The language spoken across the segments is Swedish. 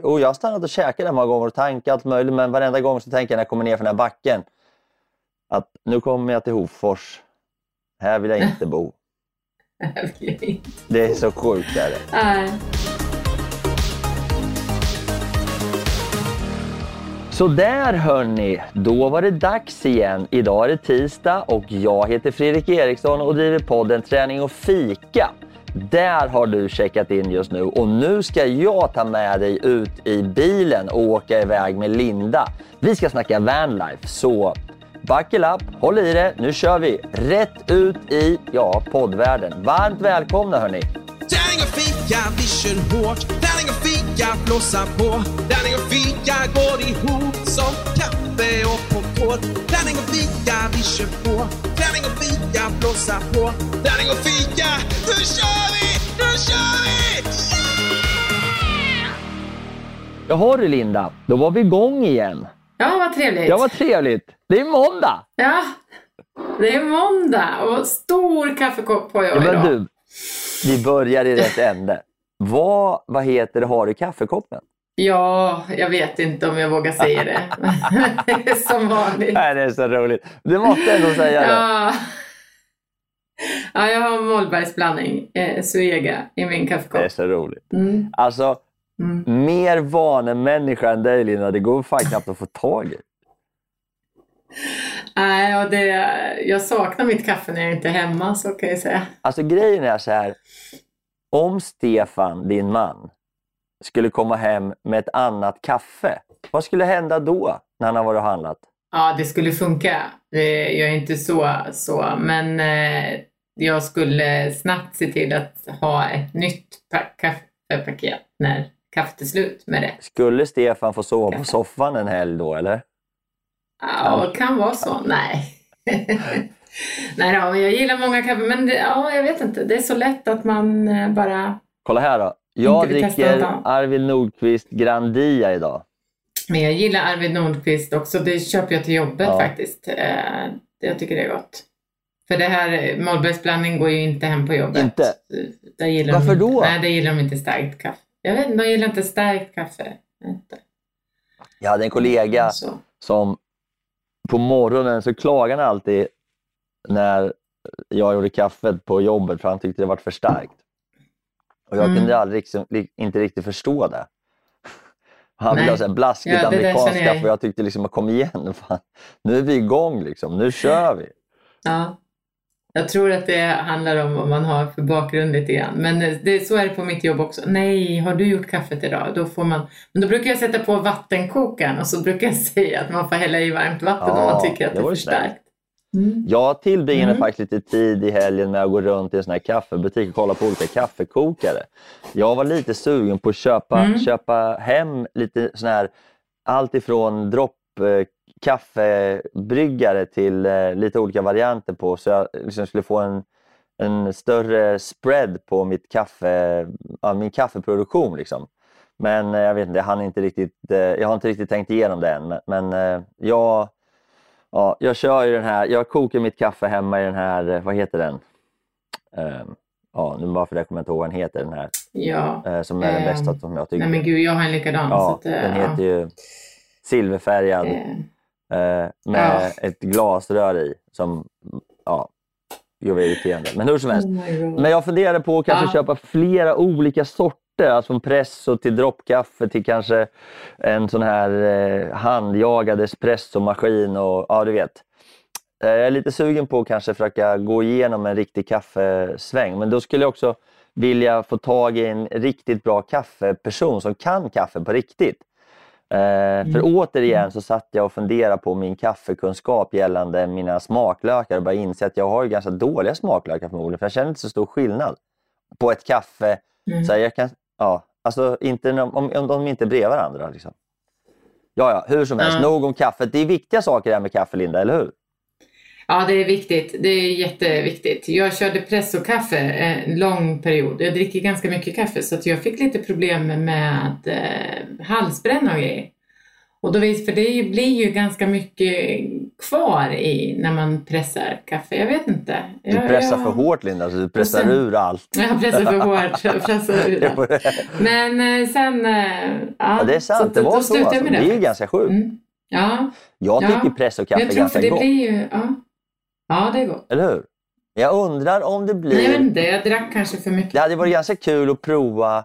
Och jag har stannat och käkat den många gånger och tankat allt möjligt, men varenda gång så tänker jag när jag kommer ner för den här backen att nu kommer jag till Hofors. Här vill jag inte bo. Här vill jag inte Det är så sjukt. Är det. Så där hörni, då var det dags igen. Idag är det tisdag och jag heter Fredrik Eriksson och driver podden Träning och fika. Där har du checkat in just nu och nu ska jag ta med dig ut i bilen och åka iväg med Linda. Vi ska snacka vanlife, så buckle up, håll i det, nu kör vi rätt ut i ja, poddvärlden. Varmt välkomna hörni! Tärning och fika, vi kör hårt. Tärning och fika, blåsa på. Tärning och fika går ihop som kaffe och popcorn. Tärning och fika, vi kör på. Tärning och fika, blåsa på. Tärning och fika, nu kör vi! Nu kör vi! Jaha du Linda, då var vi igång igen. Ja, vad trevligt. Ja, vad trevligt. Det är måndag! Ja, det är måndag och stor kaffekopp på jag Ja, men idag. du, vi börjar i rätt ände. Vad, vad heter det har du i kaffekoppen? Ja, jag vet inte om jag vågar säga det. det är som vanligt. Nej, det är så roligt. Du måste ändå säga det. Ja. ja, jag har Mollbergsblandning, eh, Suega, i min Det är kaffekopp. så roligt. Mm. Alltså, Mm. mer vanemänniska än dig Linda, det går fan knappt att få tag i. Nej, och det, jag saknar mitt kaffe när jag inte är hemma, så kan jag säga. Alltså grejen är så här. Om Stefan, din man, skulle komma hem med ett annat kaffe, vad skulle hända då när han har varit och handlat? Ja, det skulle funka. Det, jag är inte så, så men eh, jag skulle snabbt se till att ha ett nytt pa- kaffepaket när kaffet är slut med det. Skulle Stefan få sova på soffan en helg då eller? Ja, det kan vara så. Nej. Nej då, jag gillar många kaffe, men det, ja, jag vet inte. Det är så lätt att man eh, bara... Kolla här då. Jag dricker. Arvid Nordqvist Grandia idag. Men jag gillar Arvid Nordqvist också. Det köper jag till jobbet Ja. faktiskt. Eh, Jag tycker det är gott. För det här Mollbergsblandning går ju inte hem på jobbet. Inte? Där gillar Varför de inte, då? Nej, det gillar de inte starkt kaffe. Jag vet inte, de gillar inte starkt kaffe. Inte. Jag hade en kollega Så. som på morgonen så klagade han alltid när jag gjorde kaffet på jobbet för han tyckte det var för starkt. Och jag Mm. kunde aldrig, liksom, li- inte riktigt förstå det. Han ville ha så här blaskigt Ja, känner jag. jag tyckte liksom, kom igen, fan. nu är vi igång liksom, nu kör vi. Ja. Jag tror att det handlar om vad man har för bakgrund lite grann. Men det, så är det på mitt jobb också. Nej, har du gjort kaffet idag? Då får man... Men då brukar jag sätta på vattenkokaren och så brukar jag säga att man får hälla i varmt vatten om Ja, man tycker att det det är för starkt. Mm. Jag tillbringade Mm. faktiskt lite tid i helgen med att gå runt i en sån här kaffebutik och kolla på olika kaffekokare. Jag var lite sugen på att köpa, Mm. köpa hem lite sån här, allt ifrån dropp eh, kaffebryggare till eh, lite olika varianter på så jag liksom skulle få en, en större spread på mitt kaffe, min kaffeproduktion. Liksom. Men eh, jag vet inte, jag, inte riktigt, jag har inte riktigt tänkt igenom det än. Men, men jag, ja, jag kör ju den här, jag kokar mitt kaffe hemma i den här, eh, vad heter den? Eh, ja, nu bara för det kommer jag inte ihåg vad den heter, den här Ja. eh, som är den bästa som jag tycker. Nej men gud, jag har en likadan. ja, att, eh, den heter ju silverfärgad eh, med ett glasrör i som ja, gör mig irriterande. Men hur som helst. oh. Men jag funderade på att kanske köpa flera olika sorter, alltså från presso till droppkaffe till kanske en sån här eh, handjagad espressomaskin och ja, du vet. Eh, Jag är lite sugen på att kanske försöka gå igenom en riktig kaffesväng, men då skulle jag också vilja få tag i en riktigt bra kaffeperson som kan kaffe på riktigt. Eh, För återigen så satt jag och funderade på min kaffekunskap gällande mina smaklökar och började inse att jag har ju ganska dåliga smaklökar förmodligen, för jag känner inte så stor skillnad på ett kaffe. Mm. Så jag kan, ja, alltså inte, om, om de inte är bredvid varandra. Liksom. Ja, ja, hur som helst, Ja. nog om kaffet. Det är viktiga saker det här med kaffe, Linda, eller hur? Ja, det är viktigt. Det är jätteviktigt. Jag körde pressokaffe en lång period. Jag dricker ganska mycket kaffe så att jag fick lite problem med eh, halsbränna och grejer. Och då, vis- för det blir ju ganska mycket kvar i när man pressar kaffe. Jag vet inte. Du Jag- pressar jag- för hårt, Linda, så du pressar sen- ur allt. Jag pressar för hårt. Jag pressar ur Det det. får- Men eh, sen... eh, Ja, Ja, det är sant, så det var så. Alltså. Det med är ju ganska sjukt. Mm. Ja, Jag Ja. tycker press och kaffe är ganska det gott, blir ju... Ja, ja det är gott. eller hur? Jag undrar om det blir... Nej, jag vet inte. Jag drack kanske för mycket. Det hade varit ganska kul att prova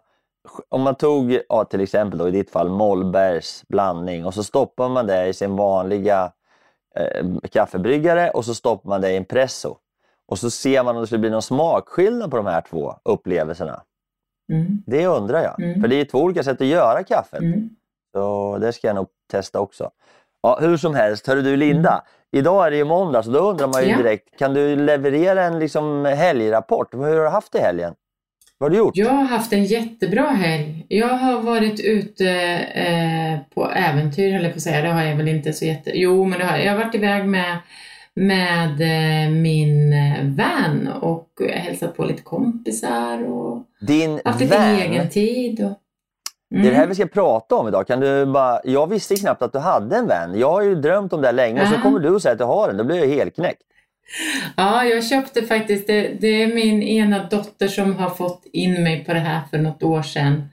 om man tog ja, till exempel då, i ditt fall Mollbergs blandning och så stoppar man det i sin vanliga eh, kaffebryggare och så stoppar man det i en presso. Och så ser man om det skulle bli någon smakskillnad på de här två upplevelserna. Mm. Det undrar jag. Mm. För det är två olika sätt att göra kaffet. Mm. Så det ska jag nog testa också. Ja, hur som helst, hörru du Linda. Idag är det ju måndag så då undrar man ju Ja. direkt, kan du leverera en liksom, helgrapport? Hur har du haft det i helgen? Vad har du gjort? Jag har haft en jättebra helg. Jag har varit ute eh, på äventyr, höll jag på att säga. Det har jag väl inte så jätte... Jo, men har jag. Har varit iväg med, med eh, min eh, vän och hälsat på lite kompisar och Din haft lite vän, egen tid. Och... det är det här Mm. vi ska prata om idag. Kan du bara, jag visste knappt att du hade en vän. Jag har ju drömt om det här länge och så kommer du och säger att du har en. Då blir jag helt knäckt. Ja, jag köpte faktiskt, det, det är min ena dotter som har fått in mig på det här för något år sedan.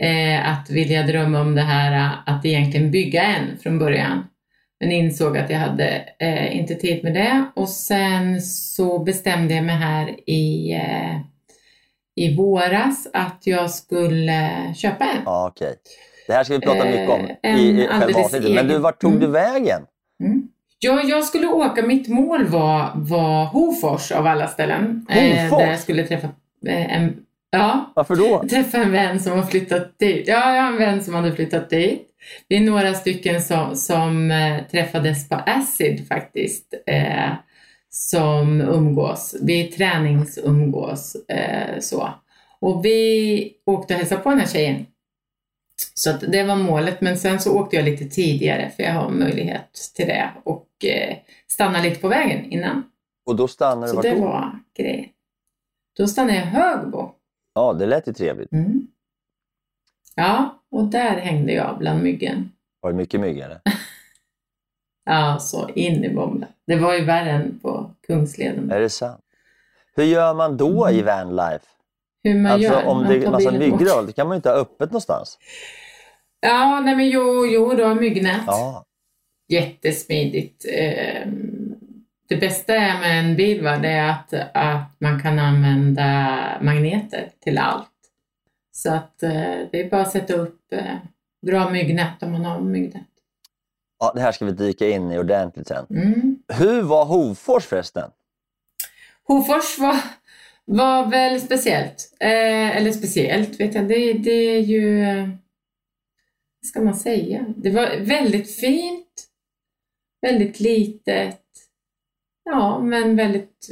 Eh, att vilja drömma om det här eh, att egentligen bygga en från början. Men insåg att jag hade eh, inte tid med det och sen så bestämde jag mig här i, eh, i våras att jag skulle köpa en. Ja, okej. Det här ska vi prata Eh, mycket om en i, i själva avsnittet. Men du, vart tog du Mm. vägen? Mm. Ja, jag skulle åka, mitt mål var, var Hofors av alla ställen. Eh, Hofors? där jag skulle träffa eh, en, ja, Varför då? träffa en vän som har flyttat dit. Ja, jag har en vän som hade flyttat dit. Vi är några stycken som, som eh, träffades på Acid faktiskt. Eh, som umgås. Vi träningsumgås. Eh, så. Och vi åkte och hälsade på den här tjejen. Så det var målet, men sen så åkte jag lite tidigare för jag har möjlighet till det och eh, stanna lite på vägen innan. Och då stannar du Så vart det då? var grejen. Då stannade jag i Högbo. Ja, det lät ju trevligt. Mm. Ja, och där hängde jag bland myggen. Var det mycket mygg eller? Ja, så in i bomben. Det var ju värre än på Kungsleden. Är det sant? Hur gör man då i vanlife? Hur man Alltså gör. om man det är tar massa bilen bort. myggor då kan man ju inte ha öppet någonstans. Ja, nej men jo, jo, du har myggnät. Ja. Jättesmidigt. Ehm, Det bästa är med en bil va, det är att, att man kan använda magneter till allt. Så att eh, det är bara att sätta upp eh, bra myggnät om man har myggnät. ja, det här ska vi dyka in i ordentligt sen. Mm. Hur var Hofors förresten? Hofors var, var väl speciellt. Eh, eller speciellt vet jag, det, det är ju... Vad ska man säga? Det var väldigt fint. Väldigt litet. Ja, men väldigt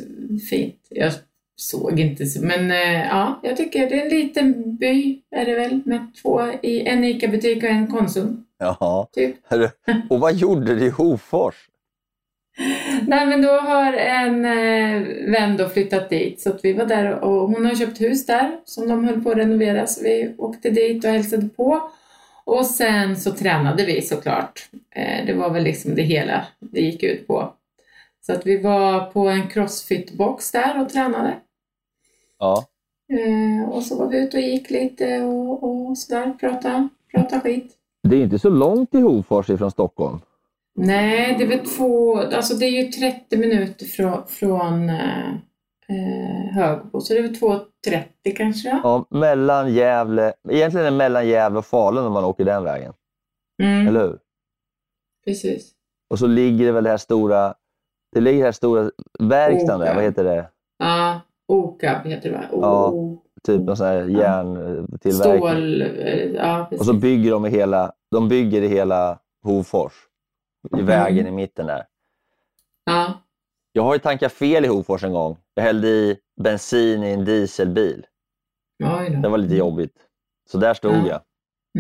fint. Jag såg inte så, men eh, ja, jag tycker det är en liten by är det väl med två, i, en ICA-butik och en Konsum. Jaha. Typ. Och vad gjorde du i Hofors? Nej men då har en eh, vän då flyttat dit så att vi var där och hon har köpt hus där som de höll på att renovera så vi åkte dit och hälsade på. Och sen så tränade vi såklart. Eh, det var väl liksom det hela det gick ut på. Så att vi var på en crossfit-box där och tränade. Ja. Eh, och så var vi ute och gick lite och, och sådär, prata, prata skit. Det är inte så långt till Hofors ifrån Stockholm. Nej, det är väl två, alltså det är ju 30 minuter från, från eh, eh, Högbo, så det är väl 2.30 kanske. Ja, mellan Gävle, egentligen är det mellan Gävle och Falun om man åker den vägen. Mm, Eller hur? precis. Och så ligger det väl det här stora, det ligger det här stora verkstaden där, vad heter det? Ja, OKAB heter det va? O- Ja, Typ någon sån här järntillverkning. Stål, eh, ja precis. Och så bygger de i hela, de bygger i hela Hofors. I vägen i mitten där. ja. Jag har ju tankat fel i Hofors en gång. Jag hällde i bensin i en dieselbil. Det var lite jobbigt. Så där stod Ja. jag.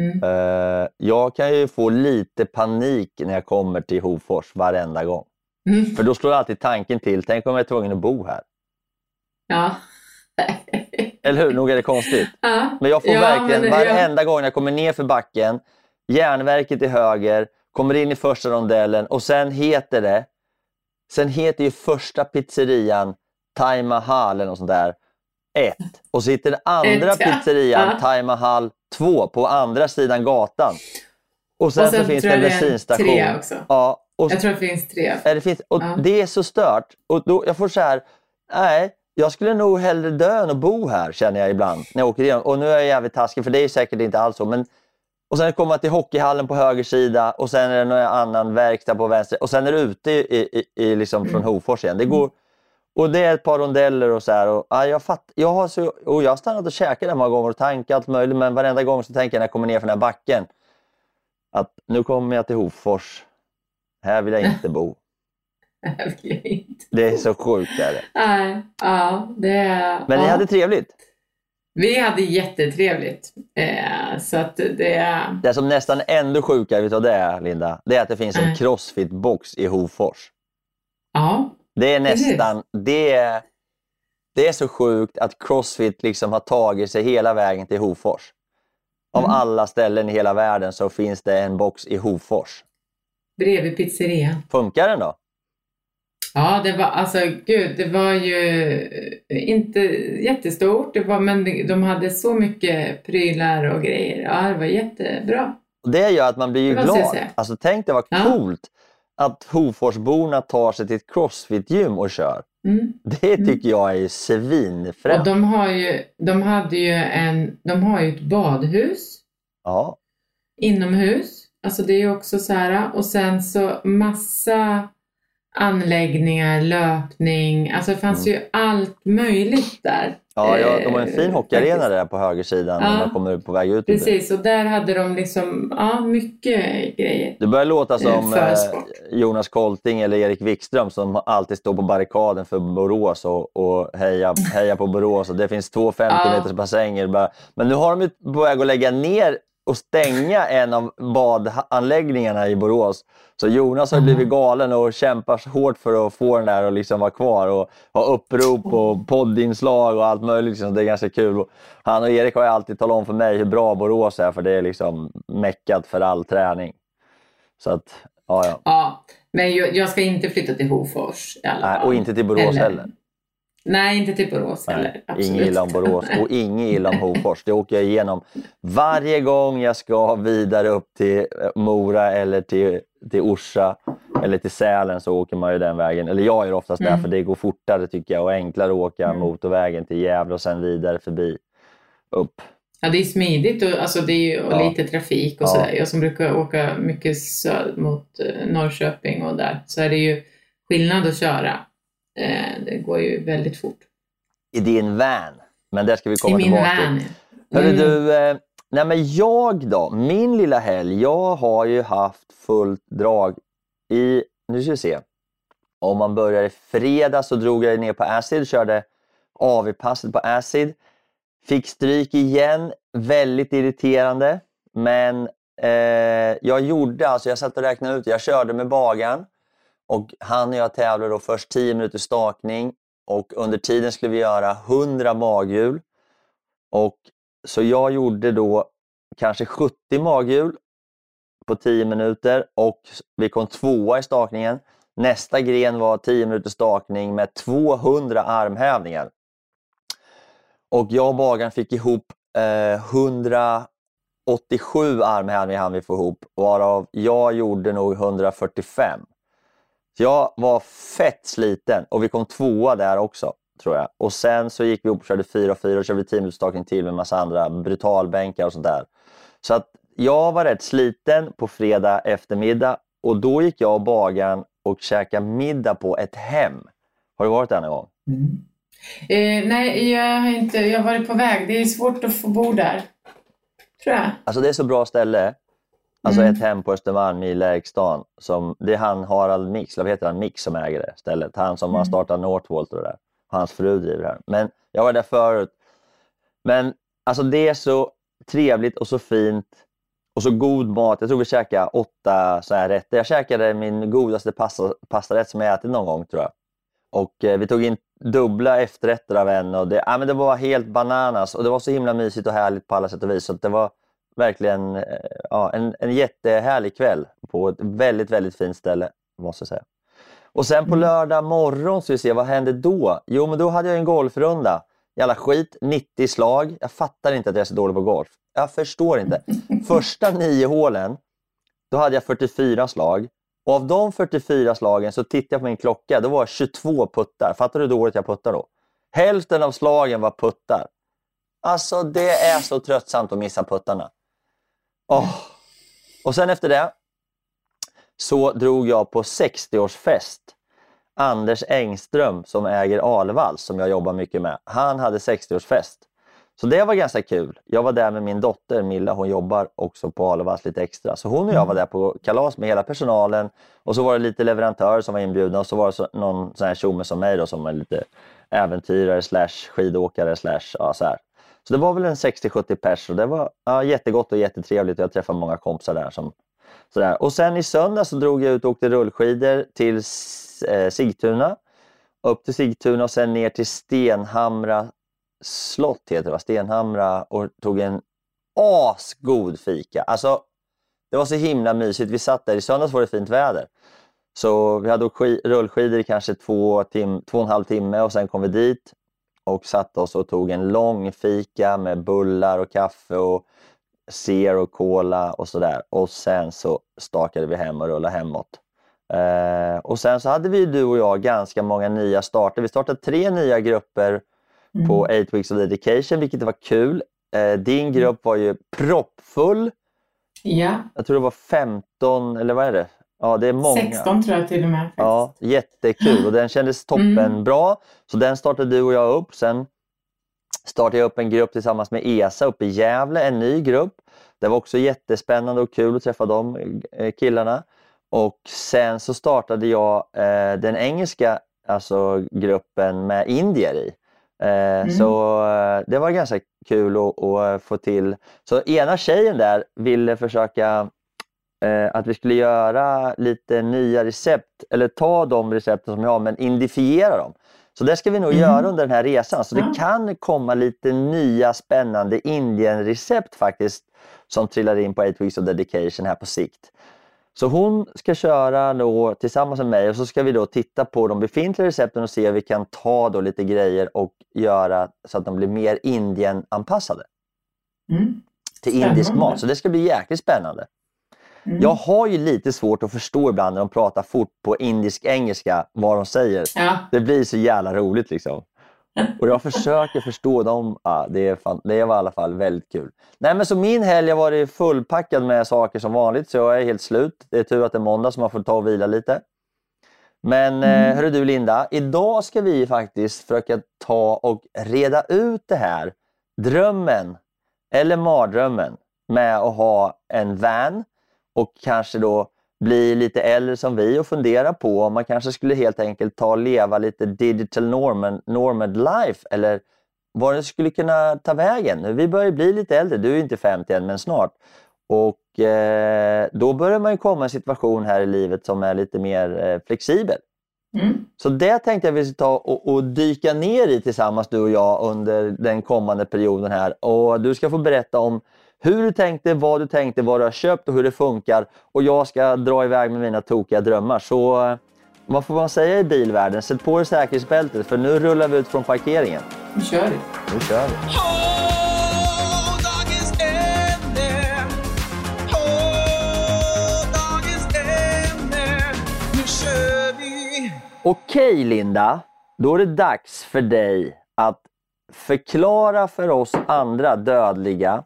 Mm. Eh, jag kan ju få lite panik när jag kommer till Hofors varenda gång. Mm. För då slår alltid tanken till, tänk om jag är tvungen att bo här. Ja. Eller hur? Nog är det konstigt. ja. Men jag får Ja, verkligen, varenda gång jag kommer ner för backen, järnverket till höger, kommer in i första rondellen och sen heter det, sen heter ju första pizzerian Taj Mahal eller något sånt där, 1. Och så heter den andra Ett, pizzerian Ja. Taj Mahal 2 på andra sidan gatan. Och sen, Och sen så finns det en bensinstation. tre också. Ja, och Jag tror det finns tre. Ja, det, finns, och Ja. det är så stört. Och då, jag får så här, nej, jag skulle nog hellre dö än att bo här, känner jag ibland när jag åker igenom. Och nu är jag jävligt taskig, för det är säkert inte alls så. Men, och sen kommer man till hockeyhallen på höger sida och sen är det någon annan verkstad på vänster. Och sen är det ute i, i, i, liksom från Hofors igen. Det går, och det är ett par rondeller och så här. Och, ja, jag, fatt, jag, har så, och jag har stannat och käkat där många gånger och tankat allt möjligt. Men varenda gång så tänker jag när jag kommer ner för den här backen att nu kommer jag till Hofors. Här vill jag inte bo. Jag vill inte. Det är så sjukt. Är det. Nej, ja, det är... Men ni ja. hade trevligt. Vi hade jättetrevligt. Eh, så att det... Det som nästan ännu sjukare, vet du vad det är Linda? Det är att det finns en crossfit-box i Hofors. Ja, Det är nästan... Det är, det är så sjukt att crossfit liksom har tagit sig hela vägen till Hofors. Av Mm. alla ställen i hela världen så finns det en box i Hofors. bredvid pizzerian. Funkar den då? Ja, det var alltså gud, det var ju inte jättestort, det var, men de hade så mycket prylar och grejer. Ja, det var jättebra. Och det gör att man blir ju glad. Alltså, tänk det vad Ja. coolt att Hoforsborna tar sig till ett crossfit-gym och kör. Mm. Det tycker jag är svinfränt. Och de har ju, de hade ju en, de har ju ett badhus Ja. inomhus. Alltså det är också så här, och sen så massa anläggningar, löpning, alltså det fanns ju allt möjligt där. Mm. Ja, ja, de har en Eh, fin hockeyarena där på högersidan Ja. när man kommer på väg ut. Precis, och där hade de liksom, ja, mycket grejer. Det börjar låta som för eh. Jonas Kolting eller Erik Wikström som alltid står på barrikaden för Borås och, och hejar heja på Borås. Och det finns två 50 Ja. meters bassänger. Men nu har de ju på väg att lägga ner och stänga en av badanläggningarna i Borås. Så Jonas har Mm. blivit galen och kämpar hårt för att få den där och liksom vara kvar. Och ha upprop och poddinslag och allt möjligt. Liksom. Det är ganska kul. Han och Erik har ju alltid talat om för mig hur bra Borås är för det är liksom meckat för all träning. Så att, ja ja. Ja, Nej, jag, ska inte flytta till Hofors i alla Nej, fall. och inte till Borås Eller- heller. Nej, inte till Borås heller. Inget illa om. Borås och inget illa om Hofors. Det åker jag igenom varje gång jag ska vidare upp till eh, Mora eller till, till Orsa eller till Sälen så åker man ju den vägen. Eller jag är oftast där Mm. för det går fortare tycker jag och enklare att åka Mm. motorvägen till Gävle och sen vidare förbi upp. Ja, det är smidigt och, alltså, det är ju, och Ja. lite trafik och Ja. sådär. Jag som brukar åka mycket mot eh, Norrköping och där, så är det ju skillnad att köra. Eh, det går ju väldigt fort. I din van. Men det ska vi I komma min tillbaka till. van. Hörru Mm. du, eh, nej men jag då, min lilla helg, jag har ju haft fullt drag i, nu ska vi se, om man börjar i fredag så drog jag ner på Acid, körde AV-passet på Acid, fick stryk igen, väldigt irriterande, men eh, jag gjorde, alltså jag satt och räknade ut, jag körde med bagaren och han och jag tävlade då först 10 minuter stakning och under tiden skulle vi göra 100 maghjul. Och så jag gjorde då kanske 70 maghjul på 10 minuter och vi kom tvåa i stakningen. Nästa gren var 10 minuters stakning med 200 armhävningar. Och jag och bagaren fick ihop eh, 187 armhävningar hann vi få ihop, varav jag gjorde nog 145. Jag var fett sliten och vi kom tvåa där också, tror jag. Och sen så gick vi upp och körde 4 och 4 och körde 10 minuters stakning till med massa andra brutalbänkar och sånt där. Så att jag var rätt sliten på fredag eftermiddag och då gick jag och bagaren och käkade middag på ett hem. Har du varit där någon gång? Eh, nej, jag har inte, jag har varit på väg. Det är svårt att få bo där. Tror jag. Alltså det är så bra ställe. Alltså Mm. ett hem på Östermalm i Lägstan. Som, det är han Harald Mix, vad heter han, Mix som äger det stället. Han som har Mm. startat Northvolt och det där. Hans fru driver det här. Men jag var där förut. Men alltså det är så trevligt och så fint. Och så god mat. Jag tror vi käkade åtta så här rätter. Jag käkade min godaste pasta, pastarätt som jag ätit någon gång tror jag. Och eh, vi tog in dubbla efterrätter av en och det, ja, men det var helt bananas och det var så himla mysigt och härligt på alla sätt och vis. Så det var verkligen eh, ja, en, en jättehärlig kväll på ett väldigt, väldigt fint ställe måste jag säga. Och sen på lördag morgon så vi se, vad hände då? Jo, men då hade jag en golfrunda. Jävla skit, 90 slag. Jag fattar inte att jag är så dålig på golf. Jag förstår inte. Första nio hålen, då hade jag 44 slag. Och av de 44 slagen så tittade jag på min klocka, då var det 22 puttar. Fattar du hur dåligt jag puttar då? Hälften av slagen var puttar. Alltså det är så tröttsamt att missa puttarna. Åh. Och sen efter det så drog jag på 60-årsfest. Anders Engström som äger Alevall som jag jobbar mycket med. Han hade 60-årsfest. Så det var ganska kul. Jag var där med min dotter Milla, hon jobbar också på Alevalls lite extra. Så hon och jag var där på kalas med hela personalen och så var det lite leverantörer som var inbjudna och så var det så, någon sån här tjomme som mig då som är lite äventyrare slash skidåkare slash ja, så här. Så det var väl en 60-70 pers och det var ja, jättegott och jättetrevligt jag träffade många kompisar där. Som, sådär. Och sen i söndag så drog jag ut och åkte rullskidor till eh, Sigtuna. Upp till Sigtuna och sen ner till Stenhamra slott heter det va? Stenhamra och tog en asgod fika. Alltså, det var så himla mysigt. Vi satt där, i söndags var det fint väder. Så vi hade åkt rullskidor i kanske två, tim, två och en halv timme och sen kom vi dit och satte oss och tog en lång fika med bullar och kaffe och zero cola och sådär. Och sen så stakade vi hem och rullade hemåt. Eh, och sen så hade vi du och jag ganska många nya starter. Vi startade tre nya grupper på 8 Weeks of Dedication, vilket var kul. Eh, din grupp var ju proppfull. Ja, Jag tror det var 15, eller vad är det? Ja, det är många. 16 tror jag till och med. faktiskt. Ja, jättekul och den kändes toppen bra. Så den startade du och jag upp. Sen startade jag upp en grupp tillsammans med ESA uppe i Gävle, en ny grupp. Det var också jättespännande och kul att träffa de eh, killarna. Och sen så startade jag eh, den engelska alltså, gruppen med indier i. Eh, Så eh, det var ganska kul att få till. Så ena tjejen där ville försöka eh, att vi skulle göra lite nya recept, eller ta de recepten som jag har men indifiera dem. Så det ska vi nog göra under den här resan. Så det kan komma lite nya spännande Indien-recept faktiskt som trillar in på 8 Weeks of Dedication här på sikt. Så hon ska köra då tillsammans med mig och så ska vi då titta på de befintliga recepten och se om vi kan ta då lite grejer och göra så att de blir mer Indien-anpassade. Mm. Till indisk mat. Så det ska bli jäkligt spännande. Mm. Jag har ju lite svårt att förstå ibland när de pratar fort på indisk engelska vad de säger. Ja. Det blir så jävla roligt liksom. Och jag försöker förstå dem. Ja, det, är fan, det var i alla fall väldigt kul. Nej, men så min helg har varit fullpackad med saker som vanligt, så jag är helt slut. Det är tur att det är måndag så man får ta och vila lite. Men mm. hörru du Linda, idag ska vi faktiskt försöka ta och reda ut det här. Drömmen, eller mardrömmen, med att ha en van och kanske då bli lite äldre som vi och fundera på om man kanske skulle helt enkelt ta och leva lite digital norman, normad life eller vad det skulle kunna ta vägen. Vi börjar bli lite äldre, du är inte 50 än men snart. Och eh, då börjar man ju komma i en situation här i livet som är lite mer eh, flexibel. Mm. Så det tänkte jag vi ska ta och, och, dyka ner i tillsammans du och jag under den kommande perioden här. Och du ska få berätta om hur du tänkte, vad du tänkte, vad du har köpt och hur det funkar. Och jag ska dra iväg med mina tokiga drömmar. Så eh, vad får man säga i bilvärlden? Sätt på dig säkerhetsbältet för nu rullar vi ut från parkeringen. Nu kör vi. Nu kör vi. Nu kör. Okej Linda, då är det dags för dig att förklara för oss andra dödliga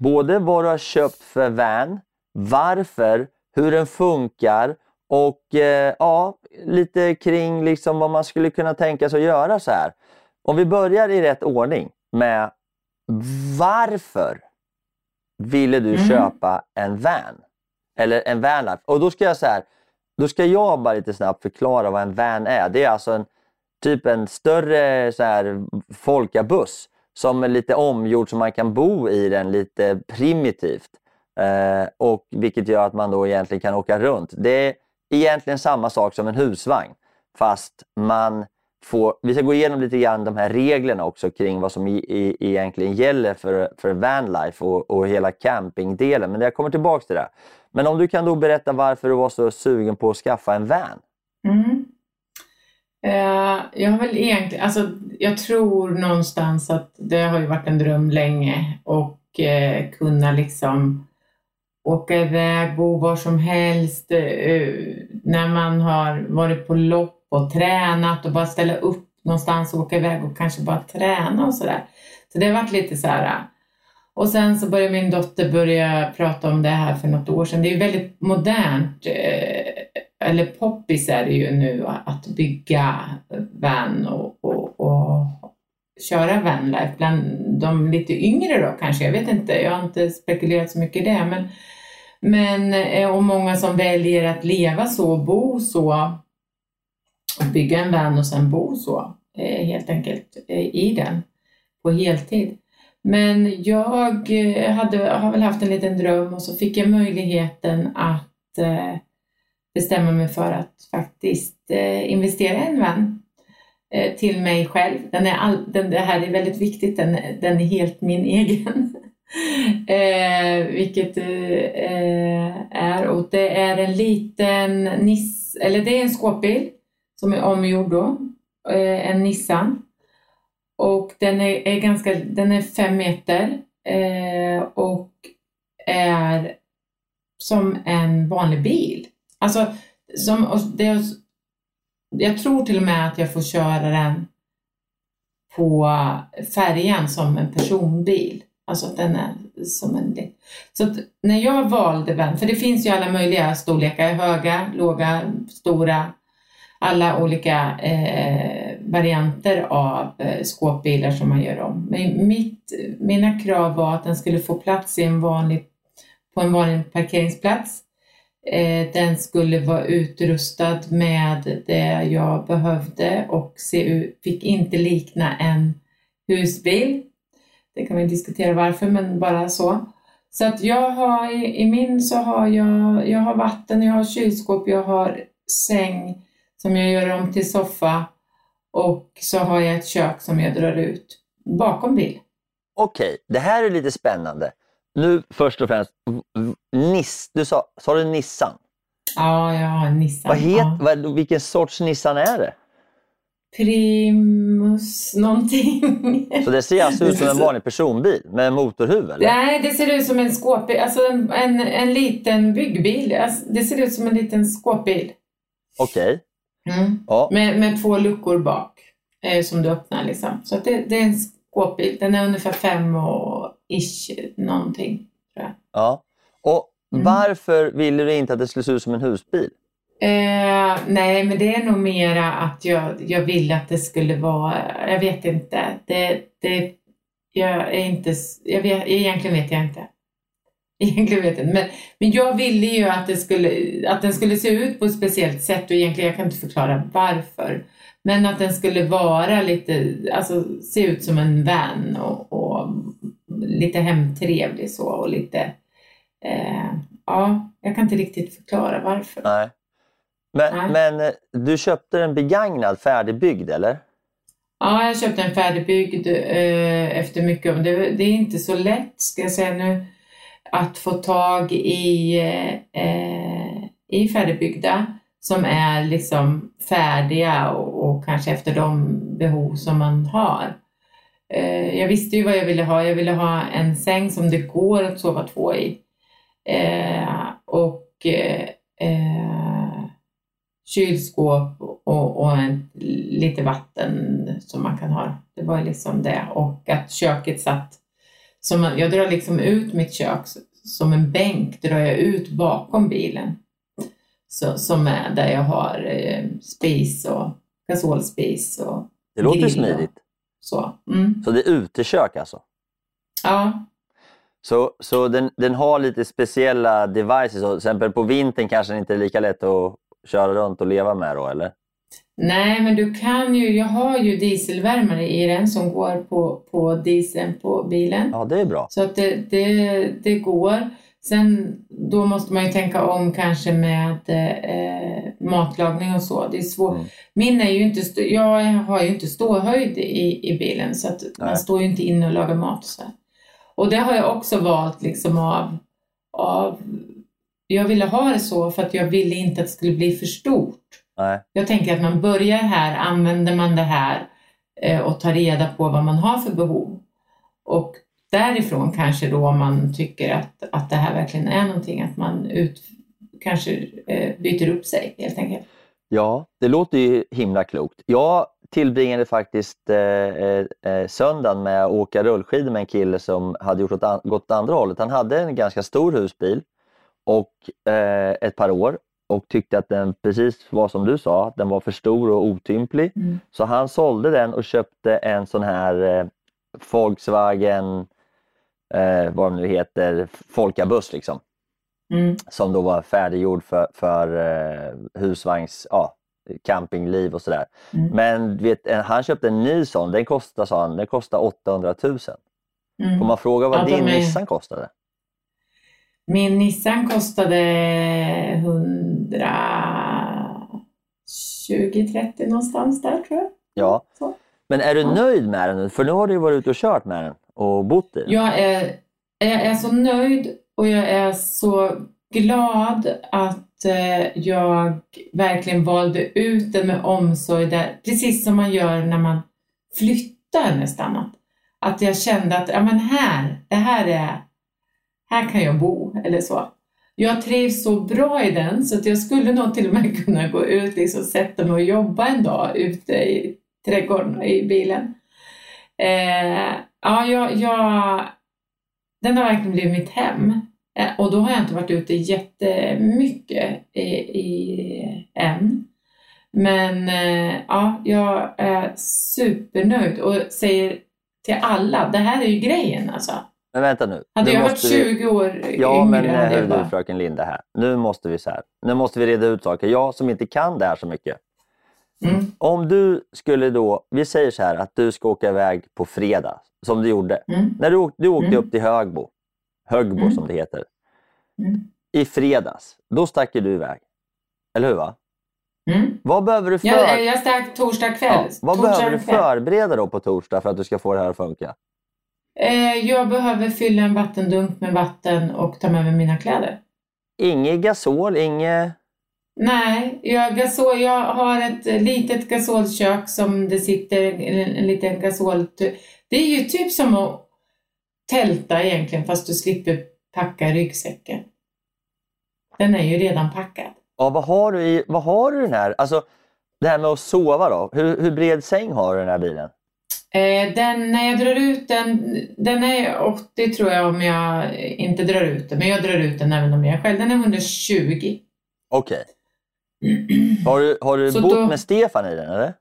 både vad du har köpt för van, varför, hur den funkar och eh, ja, lite kring liksom vad man skulle kunna tänka sig att göra så här. Om vi börjar i rätt ordning med varför ville du Mm. köpa en van? Eller en vanlife? Och då ska jag så här, då ska jag bara lite snabbt förklara vad en van är. Det är alltså en typ en större så här, folkabuss som är lite omgjord så man kan bo i den lite primitivt. Eh, och Vilket gör att man då egentligen kan åka runt. Det är egentligen samma sak som en husvagn. Fast man får, vi ska gå igenom lite grann de här reglerna också kring vad som i, i, egentligen gäller för, för vanlife och, och hela campingdelen. Men jag kommer tillbaka till det. Men om du kan då berätta varför du var så sugen på att skaffa en van? Mm. Eh, jag har väl egentligen, alltså jag tror någonstans att det har ju varit en dröm länge och eh, kunna liksom åka iväg, bo var som helst, eh, eh, när man har varit på lopp och tränat och bara ställa upp någonstans och åka iväg och kanske bara träna och sådär. Så det har varit lite så här. Eh. Och sen så började min dotter börja prata om det här för något år sedan. Det är ju väldigt modernt, eh, eller poppis är det ju nu att bygga van och, och, och köra vanlife bland de lite yngre då kanske. Jag vet inte, jag har inte spekulerat så mycket i det. Men, men eh, och många som väljer att leva så, bo så, bygga en van och sen bo så, eh, helt enkelt eh, i den på heltid. Men jag hade, har väl haft en liten dröm och så fick jag möjligheten att eh, bestämma mig för att faktiskt eh, investera i en vän eh, till mig själv. Den är all, den, det här är väldigt viktigt, den, den är helt min egen. eh, vilket eh, är, och det är en liten Niss, eller det är en skåpbil som är omgjord då, eh, en Nissan. Och den är, är ganska, den är fem meter eh, och är som en vanlig bil. Alltså, som, och det, jag tror till och med att jag får köra den på färjan som en personbil. Alltså att den är som en... Så att när jag valde den, för det finns ju alla möjliga storlekar, höga, låga, stora, alla olika eh, varianter av eh, skåpbilar som man gör om. Men mitt, mina krav var att den skulle få plats i en vanlig, på en vanlig parkeringsplats. Eh, den skulle vara utrustad med det jag behövde och se ut, fick inte likna en husbil. Det kan vi diskutera varför, men bara så. Så att jag har i, i min så har jag, jag har vatten, jag har kylskåp, jag har säng som jag gör om till soffa och så har jag ett kök som jag drar ut bakom bil. Okej, det här är lite spännande. Nu först och främst, Niss, du sa, sa du Nissan? Ja, en Nissan. Vad het, ja. vad, vilken sorts Nissan är det? Primus någonting. Så det ser alltså ut som en vanlig personbil med motorhuv eller? Nej, det ser ut som en skåpbil. Alltså en, en, en liten byggbil. Alltså, det ser ut som en liten skåpbil. Okej. Mm. Ja. Med, med två luckor bak eh, som du öppnar liksom. Så det, det är en skåpbil. Den är ungefär fem och ish någonting. Tror jag. ja. Och Mm. varför ville du inte att det skulle se ut som en husbil? Eh, nej, men det är nog mera att jag, jag ville att det skulle vara, jag vet inte. Det, det, jag är inte, jag vet, egentligen vet jag inte. Egentligen vet jag inte. Men, men jag ville ju att, det skulle, att den skulle se ut på ett speciellt sätt och egentligen, jag kan inte förklara varför. Men att den skulle vara lite, alltså se ut som en van och, och lite hemtrevlig så och lite, eh, ja, jag kan inte riktigt förklara varför. Nej. Men, Nej. men eh, du köpte den begagnad, färdigbyggd eller? Ja, jag köpte en färdigbyggd eh, efter mycket om det. Det är inte så lätt, ska jag säga nu, att få tag i, eh, i färdigbyggda som är liksom färdiga och, och kanske efter de behov som man har. Eh, jag visste ju vad jag ville ha. Jag ville ha en säng som det går att sova två i. Eh, och eh, eh, kylskåp och, och en, lite vatten som man kan ha. Det var liksom det. Och att köket satt som man, jag drar liksom ut mitt kök som en bänk, drar jag ut bakom bilen. Så, som är där jag har eh, spis och gasolspis och Det låter grill smidigt. Så. Mm. Så det är utekök alltså? Ja, Så, så den, den har lite speciella devices. Och till exempel på vintern kanske den inte är lika lätt att köra runt och leva med då, eller? Nej, men du kan ju, jag har ju dieselvärmare i den som går på, på dieseln på bilen. Ja, det är bra. Så att det, det, det går. Sen då måste man ju tänka om kanske med eh, matlagning och så. Det är svårt. Mm. Min är ju inte, jag har ju inte ståhöjd i, i bilen så att Nej. man står ju inte inne och lagar mat. Så. här. Och det har jag också valt liksom av, av, jag ville ha det så för att jag ville inte att det skulle bli för stort. Nej. Jag tänker att man börjar här, använder man det här eh, och tar reda på vad man har för behov. Och därifrån kanske då om man tycker att, att det här verkligen är någonting, att man ut, kanske eh, byter upp sig helt enkelt. Ja, det låter ju himla klokt. Jag tillbringade faktiskt eh, eh, eh, söndagen med att åka rullskidor med en kille som hade gjort åt gått åt andra hållet. Han hade en ganska stor husbil och eh, ett par år och tyckte att den precis var som du sa, att den var för stor och otymplig. Mm. Så han sålde den och köpte en sån här eh, Volkswagen, eh, vad det nu heter, Folkabuss liksom Mm. som då var färdiggjord för, för eh, husvagns, ja, campingliv och sådär. Mm. Men vet, han köpte en ny sån, den kostar, sa han, den kostar 800 000. Mm. Får man fråga vad Ja, de din är- Nissan kostade? Min Nissan kostade 120-30 någonstans där tror jag. Ja, Så. men är du nöjd med den? För nu har du varit ute och kört med den och bott i. Jag är, jag är så nöjd och jag är så glad att eh, jag verkligen valde ut den med omsorg, där, precis som man gör när man flyttar nästan. Att, att jag kände att ja, men här, det här är, här kan jag bo eller så. Jag trivs så bra i den så att jag skulle nog till och med kunna gå ut liksom, sätta mig och jobba en dag ute i trädgården i bilen. Eh, ja, jag, jag, den har verkligen blivit mitt hem. Eh, Och då har jag inte varit ute jättemycket i, i, än. Men eh, ja, jag är supernöjd och säger till alla, det här är ju grejen alltså. Men vänta nu. Hade nu jag varit måste vi- 20 år Ja, men yngre eh, hade jag bara... du fröken Linda här. Nu måste vi så här. Nu måste vi reda ut saker. Jag som inte kan det här så mycket. Mm, Om du skulle då, vi säger så här att du ska åka iväg på fredag, som du gjorde. mm, När du, åk- du åkte Mm. upp till Högbo, Högbo Mm. som det heter, mm, i fredags, då stack du iväg. Eller hur? va? mm. Vad behöver du, för... Jag, jag stack torsdag kväll. ja, vad torsdag behöver du förbereda då på torsdag för att du ska få det här att funka? Eh, jag behöver fylla en vattendunk med vatten och ta med mig mina kläder. Inget gasol, inget... Nej, jag, gasol, jag har ett litet gasolkök som det sitter en, en liten gasol... Det är ju typ som att tälta egentligen fast du slipper packa ryggsäcken. Den är ju redan packad. Ja, vad har du i, vad har du den här, alltså det här med att sova då, hur, hur bred säng har du den här bilen? Eh, den, när jag drar ut den, den är 80 tror jag om jag inte drar ut den, men jag drar ut den även om jag är själv. Den är 120. Okej. Har du, har du Så bott då- med Stefan i den eller?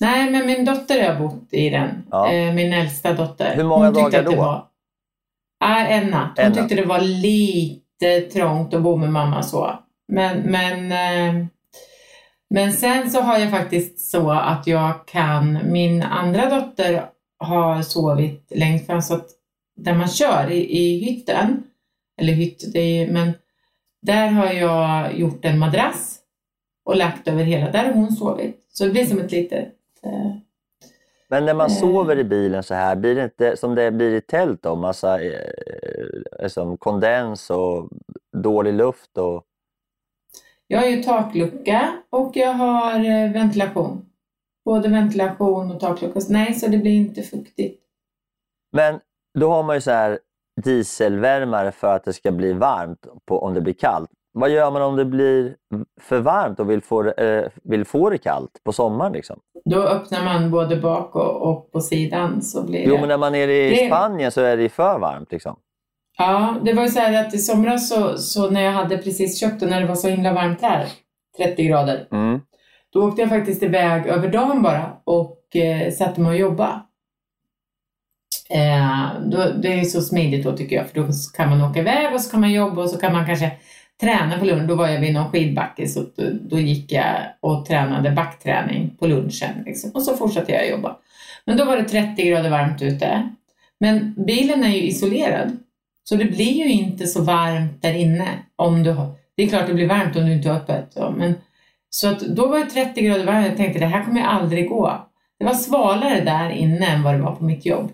Nej, men min dotter har bott i den. Ja. Eh, min äldsta dotter. Hur många dagar då? Var, ja, en natt. Hon En natt. tyckte det var lite trångt att bo med mamma så. Men, men, eh, men sen så har jag faktiskt så att jag kan, min andra dotter har sovit längst fram så att där man kör i, i hytten, eller hytt, det är, men där har jag gjort en madrass och lagt över hela, där har hon sovit. Så det blir som ett litet eh, Men när man Eh. sover i bilen så här, blir det inte som det blir i tält då? Massa eh, liksom kondens och dålig luft och... Jag har ju taklucka och jag har eh, ventilation. Både ventilation och taklucka. Nej, så det blir inte fuktigt. Men då har man ju så här dieselvärmare för att det ska bli varmt på, om det blir kallt. Vad gör man om det blir för varmt och vill få, eh, vill få det kallt på sommaren? Liksom? Då öppnar man både bak och, och på sidan så blir det... Jo, men när man är i Det- Spanien så är det för varmt. Liksom. Ja, det var ju så här att i somras så, så när jag hade precis köpt den när det var så himla varmt här, 30 grader, Mm. då åkte jag faktiskt iväg över dagen bara och eh, satte mig och jobbade. Eh, då, det är så smidigt då tycker jag, för då kan man åka iväg och så kan man jobba och så kan man kanske träna på lunch. Då var jag vid någon skidbacke så då, då gick jag och tränade backträning på lunchen liksom. och så fortsatte jag jobba. Men då var det 30 grader varmt ute. Men bilen är ju isolerad så det blir ju inte så varmt där inne om du det är klart det blir varmt om du inte har öppet. Ja, men, så att då var det 30 grader varmt och jag tänkte det här kommer ju aldrig gå. Det var svalare där inne än vad det var på mitt jobb.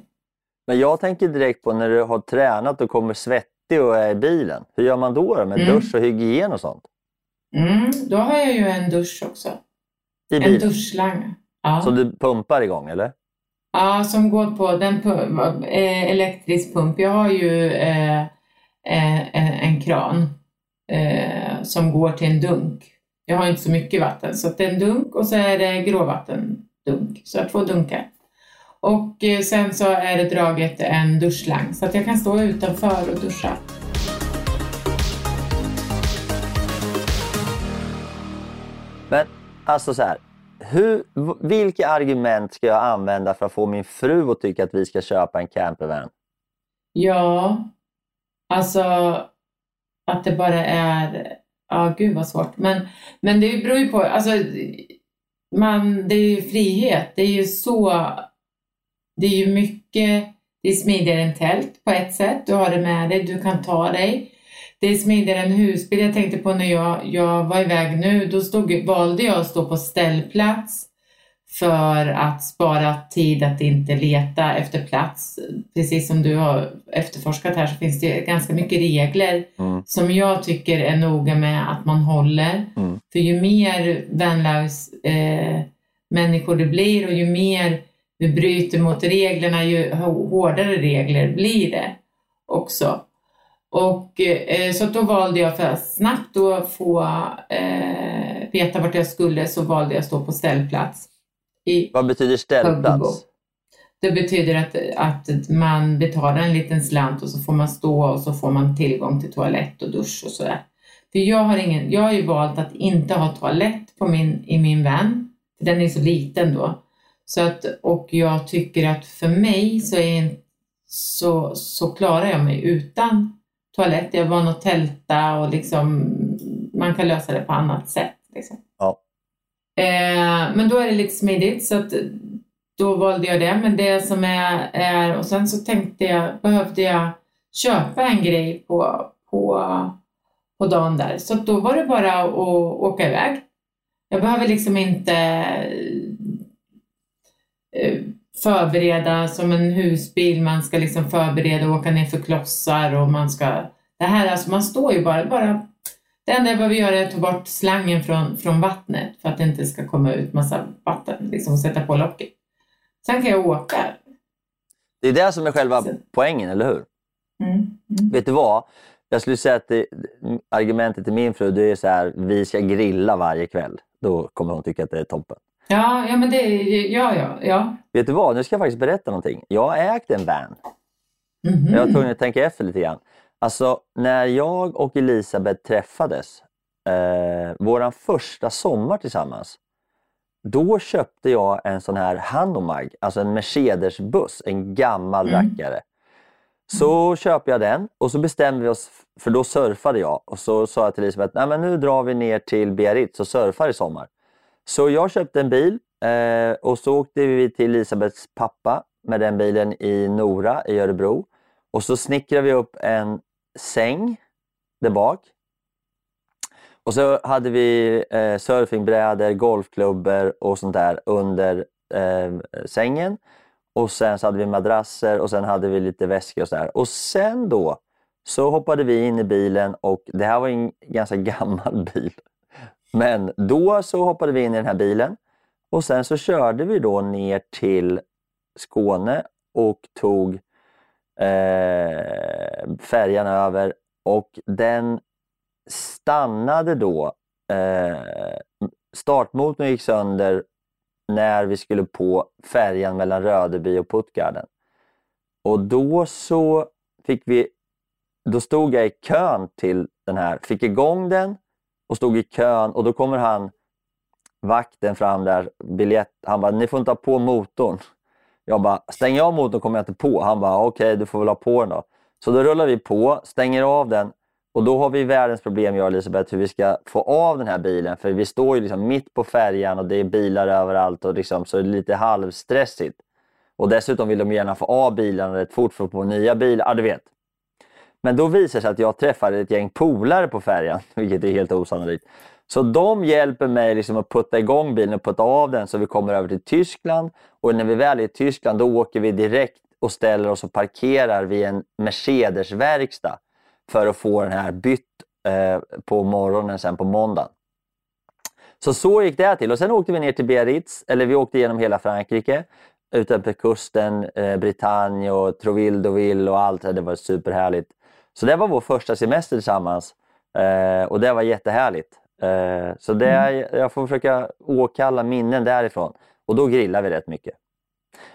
Men jag tänker direkt på när du har tränat och kommer svettig och är i bilen. Hur gör man då, då med Mm. dusch och hygien och sånt? Mm, då har jag ju en dusch också. I En bilen? duschslang. Ja. Som du pumpar igång eller? ja, som går på den pu- eh, elektrisk pump. Jag har ju eh, eh, en, en kran eh, som går till en dunk. Jag har inte så mycket vatten så det är en dunk och så är det gråvattendunk. Så jag har två dunkar. Och eh, sen så är det draget en duschslang så att jag kan stå utanför och duscha. Men alltså så här. Hur, vilka argument ska jag använda för att få min fru att tycka att vi ska köpa en campervan? Ja, alltså att det bara är, ja gud vad svårt. Men, men det beror ju på, alltså man, det är ju frihet. Det är ju så, det är ju mycket, det är smidigare än tält på ett sätt. Du har det med dig, du kan ta dig. Det är smidigare än husbil. Jag tänkte på när jag, jag var iväg nu, då stod, valde jag att stå på ställplats för att spara tid att inte leta efter plats. Precis som du har efterforskat här så finns det ganska mycket regler Mm. som jag tycker är noga med att man håller. Mm. För ju mer värnlags eh, människor det blir och ju mer du bryter mot reglerna, ju hårdare regler blir det också. Och eh, så då valde jag för att snabbt då få eh, veta vart jag skulle så valde jag att stå på ställplats. I, Vad betyder Högbo. ställplats? det betyder att, att man betalar en liten slant och så får man stå och så får man tillgång till toalett och dusch och sådär. För jag har, ingen, jag har ju valt att inte ha toalett på min, i min van, för den är så liten då. Så att, och jag tycker att för mig så, är, så, så klarar jag mig utan toalett. Jag är van att tälta och liksom, man kan lösa det på annat sätt. Liksom. Ja. Eh, men då är det lite smidigt så att då valde jag det. Men det som är, är och sen så tänkte jag, behövde jag köpa en grej på, på, på dagen där. Så då var det bara att åka iväg. Jag behöver liksom inte förbereda som en husbil. Man ska liksom förbereda och åka ner för klossar och man ska... Det här, alltså man står ju bara, bara Det enda jag behöver göra är att ta bort slangen från, från vattnet för att det inte ska komma ut massa vatten, liksom sätta på locket. Sen kan jag åka. Det är det som är själva Så- poängen, eller hur? Mm. Mm. Vet du vad? Jag skulle säga att det, argumentet till min fru det är så här, vi ska grilla varje kväll. Då kommer hon tycka att det är toppen. Ja, ja, men det ja, ja, ja. Vet du vad? Nu ska jag faktiskt berätta någonting. Jag har ägt en van. Mhm. Jag var tvungen att tänka efter lite grann. Alltså, när jag och Elisabeth träffades, eh, våran första sommar tillsammans, då köpte jag en sån här Hanomag, alltså en Mercedes-buss, en gammal Mm. rackare. Så köpte jag den och så bestämde vi oss, för då surfade jag och så sa jag till Elisabeth, Nej, men nu drar vi ner till Biarritz och surfar i sommar. Så jag köpte en bil eh, och så åkte vi till Elisabeths pappa med den bilen i Nora i Örebro. Och så snickrade vi upp en säng där bak. Och så hade vi eh, surfingbrädor, golfklubbor och sånt där under eh, sängen. Och sen så hade vi madrasser och sen hade vi lite väskor och så där. Och sen då så hoppade vi in i bilen och det här var en ganska gammal bil. Men då så hoppade vi in i den här bilen och sen så körde vi då ner till Skåne och tog eh, färjan över och den stannade då. Eh, startmotorn gick sönder när vi skulle på färjan mellan Rödeby och Puttgarden. Och då så fick vi, då stod jag i kön till den här, fick igång den och stod i kön och då kommer han, vakten fram där, biljett, han bara, ni får inte ha på motorn. Jag bara, stänger jag av motorn kommer jag inte på. Han bara, okej du får väl ha på den då. Så då rullar vi på, stänger av den och då har vi världens problem, jag och Elisabeth, hur vi ska få av den här bilen. För vi står ju liksom mitt på färjan och det är bilar överallt och liksom, så det är lite halvstressigt. Och dessutom vill de gärna få av bilarna rätt fort för att få nya bilar. Ja, du vet. Men då visar det sig att jag träffade ett gäng polare på färjan, vilket är helt osannolikt. Så de hjälper mig liksom att putta igång bilen och putta av den så vi kommer över till Tyskland. Och när vi väl är i Tyskland då åker vi direkt och ställer oss och parkerar vid en Mercedes-verkstad för att få den här bytt eh, på morgonen sen på måndagen. Så så gick det till och sen åkte vi ner till Biarritz, eller vi åkte genom hela Frankrike utanför kusten, eh, Bretagne och Trouville, Deauville och allt. Det var superhärligt. Så det var vår första semester tillsammans eh, och det var jättehärligt. Eh, så det, jag får försöka åkalla minnen därifrån och då grillar vi rätt mycket.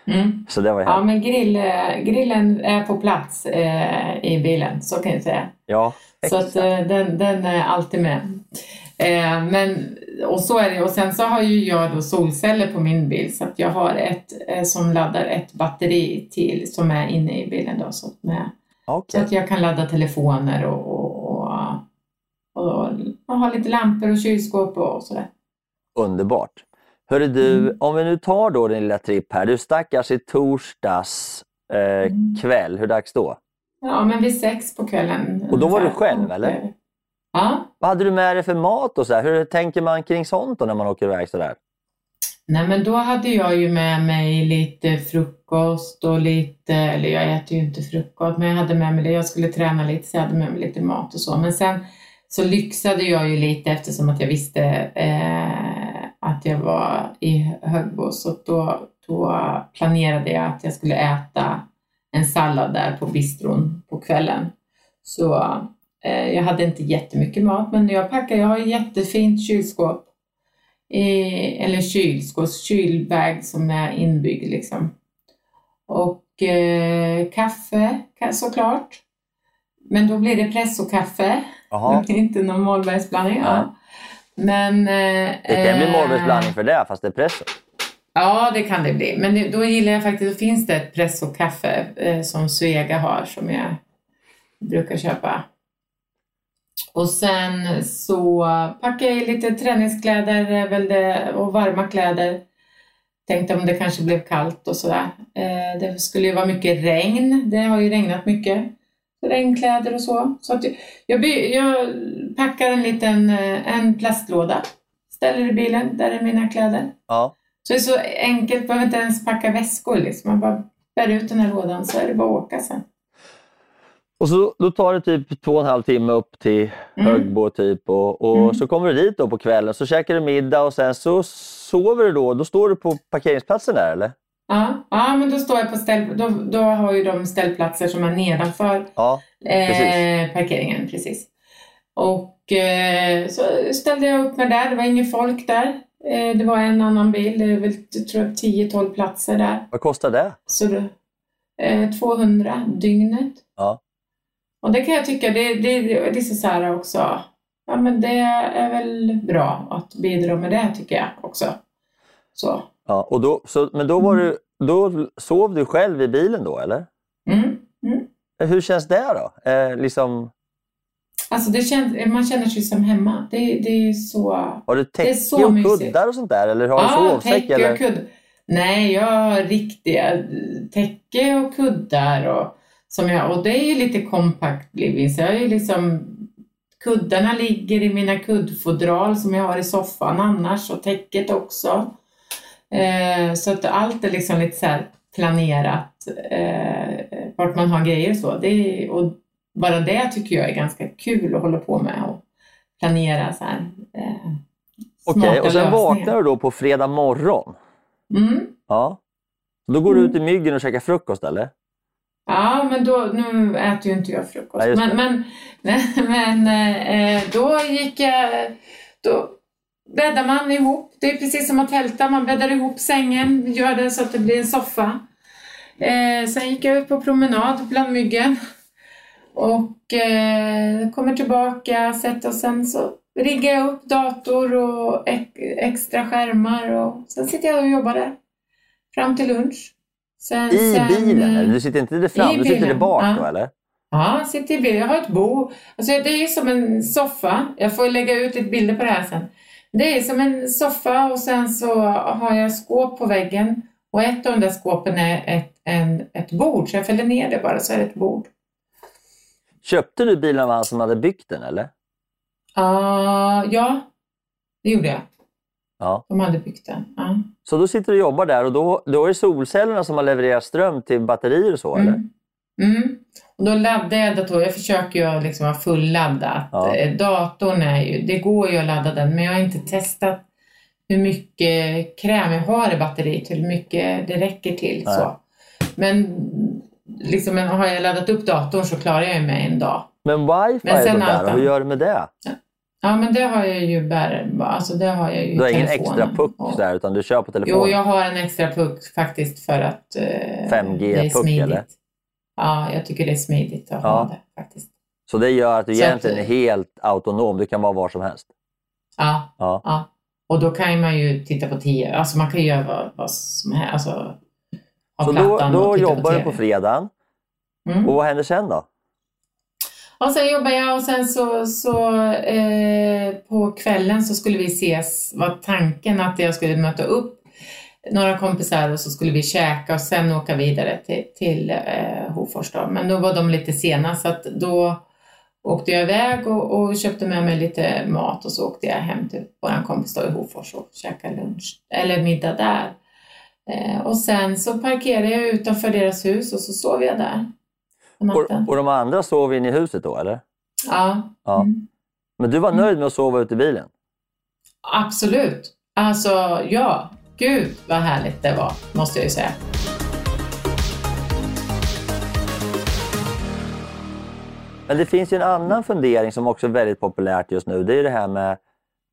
Mm. Så det var Ja, härligt. men grill, eh, grillen är på plats eh, i bilen, så kan jag säga. Ja, Så att, exakt. eh, den, den är alltid med. Eh, men, och så är det. Och sen så har ju jag då solceller på min bil så att jag har ett eh, som laddar ett batteri till som är inne i bilen då. Så att, med, så att jag kan ladda telefoner och, och, och, och, ha lite lampor och kylskåp och sådär. Underbart. Hörru du, Mm. om vi nu tar då din lilla tripp här. Du stackars i torsdags eh, Mm. kväll. Hur dags då? Ja, men vid sex på kvällen. Och då var du själv, eller? eh, Ja. Vad hade du med dig för mat och så här? Hur tänker man kring sånt då när man åker iväg sådär? Nej men då hade jag ju med mig lite frukost och lite, eller jag äter ju inte frukost, men jag hade med mig det. Jag skulle träna lite så jag hade med mig lite mat och så. Men sen så lyxade jag ju lite eftersom att jag visste eh, att jag var i Högbo. Så då, då planerade jag att jag skulle äta en sallad där på bistron på kvällen. Så eh, jag hade inte jättemycket mat, men jag packade, jag har ett jättefint kylskåp i, eller kylskåps, kylbag som är inbyggd liksom. Och eh, kaffe ka- såklart. Men då blir det pressokaffe, Jaha. inte någon Mollbergsblandning. Nej. Ja. Men... Eh, Det kan bli eh, Mollbergsblandning för det, fast det är presso. Ja, det kan det bli. Men det, då gillar jag faktiskt, då finns det ett pressokaffe eh, som Svega har som jag brukar köpa. Och sen så packar jag i lite träningskläder väl det, och varma kläder. Tänkte om det kanske blev kallt och sådär. Eh, det skulle ju vara mycket regn. Det har ju regnat mycket. Regnkläder och så. så att jag, jag, by- jag packar en liten eh, en plastlåda. Ställer i bilen. Där är mina kläder. Ja. Så det är så enkelt, behöver inte ens packa väskor liksom. Man bara bär ut den här lådan så är det bara att åka sen. Och så, då tar det typ två och en halv timme upp till Mm. Högbo typ och, och Mm. så kommer du dit då på kvällen, så käkar du middag och sen så sover du då. Då står du på parkeringsplatsen där eller? Ja, ja, men då står jag på ställ... Då, då har ju de ställplatser som är nedanför Ja, eh, parkeringen. Precis. Och eh, så ställde jag upp mig där. Det var inget folk där. Eh, det var en annan bil. Det är väl jag tror jag, 10-12 platser där. vad kostar det? Så då, eh, 200 dygnet. Ja. Och det kan jag tycka, det, det, det är så här också. Ja, men det är väl bra att bidra med det tycker jag också. Så. Ja, och då, så, men då, var du, då sov du själv i bilen då eller? Mm. Mm. Hur känns det då? Eh, liksom, Alltså det känns, man känner sig som hemma. Det, det är så... har du täcke och mysigt. kuddar och sånt där? Eller har du Ja, sovsäck? täcke och kudd. Nej, jag har riktiga täcke och kuddar och, som jag, och det är ju lite kompakt living. Så jag är liksom, kuddarna ligger i mina kuddfodral som jag har i soffan annars och täcket också. Eh, så att allt är liksom lite så planerat eh, vart man har grejer och så. Det och bara det tycker jag är ganska kul att hålla på med och planera så här. Eh, Okej, och sen lösningar. vaknar du då på fredag morgon? Mm. Ja. Då går du Mm. ut i myggen och käkar frukost eller? Ja, men då, nu äter ju inte jag frukost. Nej, just men det. men, men eh, då gick jag... Då bäddar man ihop. Det är precis som att tälta. Man bäddar ihop sängen, gör det så att det blir en soffa. Eh, sen gick jag ut på promenad bland myggen. Och eh, kommer tillbaka, sätter och sen så riggar jag upp dator och ex- extra skärmar och sen sitter jag och jobbar där. Fram till lunch. Sen, I sen, bilen? Eller? Du sitter inte där fram, du sitter där bak ja. då eller? Ja, jag sitter i bilen. Jag har ett bo. Alltså det är som en soffa. Jag får lägga ut lite bilder på det här sen. Det är som en soffa och sen så har jag skåp på väggen. Och ett av de där skåpen är ett, en, ett bord. Så jag fäller ner det bara så är det ett bord. Köpte du bilen av han som hade byggt den eller? Ah, ja, det gjorde jag. Ja. De hade byggt den. Ja. Så då sitter du och jobbar där och då, då är det solcellerna som har levererat ström till batterier och så eller? Mm. Mm. Och då laddar jag datorn. Jag försöker ju liksom ha fulladdat. Ja. Eh, Datorn är ju, det går ju att ladda den, men jag har inte testat hur mycket kräm jag har i batteriet, hur mycket det räcker till. Så. Men liksom, har jag laddat upp datorn så klarar jag mig en dag. Men wifi Men är sen då där, hur gör du med det? Ja, men det har jag ju bär, alltså det har jag ju Du har ingen telefonen. extra puck Och- där utan du kör på telefon? Jo, jag har en extra puck faktiskt för att eh, 5G det är puck, smidigt. eller? Ja, jag tycker det är smidigt att Ja. ha det faktiskt. Så det gör att du Så att- egentligen är helt autonom, du kan vara var som helst? Ja, Ja. ja. Och då kan man ju titta på tio, alltså man kan ju göra vad, som helst. Alltså, Så då, då jobbar du TV. på fredagen Mm. och vad händer sen då? Och sen jobbade jag och sen så, så eh, på kvällen så skulle vi ses, var tanken att jag skulle möta upp några kompisar och så skulle vi käka och sen åka vidare till, till eh, Hofors. Då. Men då var de lite sena så att då åkte jag iväg och, och köpte med mig lite mat och så åkte jag hem till vår kompis då i Hofors och käkade lunch, eller middag där. Eh, och sen så parkerade jag utanför deras hus och så sov jag där. Och, och de andra sov inne i huset då eller? Ja. Ja. Mm. Men du var Mm. nöjd med att sova ute i bilen? Absolut. Alltså, ja. Gud vad härligt det var, måste jag ju säga. Men det finns ju en annan fundering som också är väldigt populärt just nu. Det är ju det här med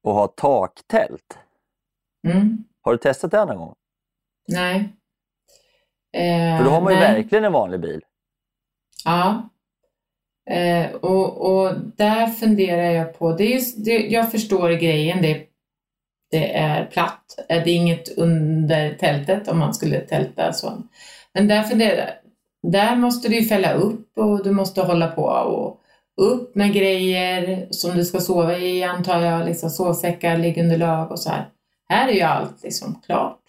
att ha taktält. Mm. Har du testat det någon gång? Nej. Eh, För då har man ju nej. verkligen en vanlig bil. Ja. Eh, och, och där funderar jag på, det är just, det, jag förstår grejen, det, det är platt. Eh, det är inget under tältet om man skulle tälta så. Men där funderar där måste du ju fälla upp och du måste hålla på och upp med grejer som du ska sova i antar jag, liksom sovsäckar, liggunderlag och så här. Här är ju allt liksom klart.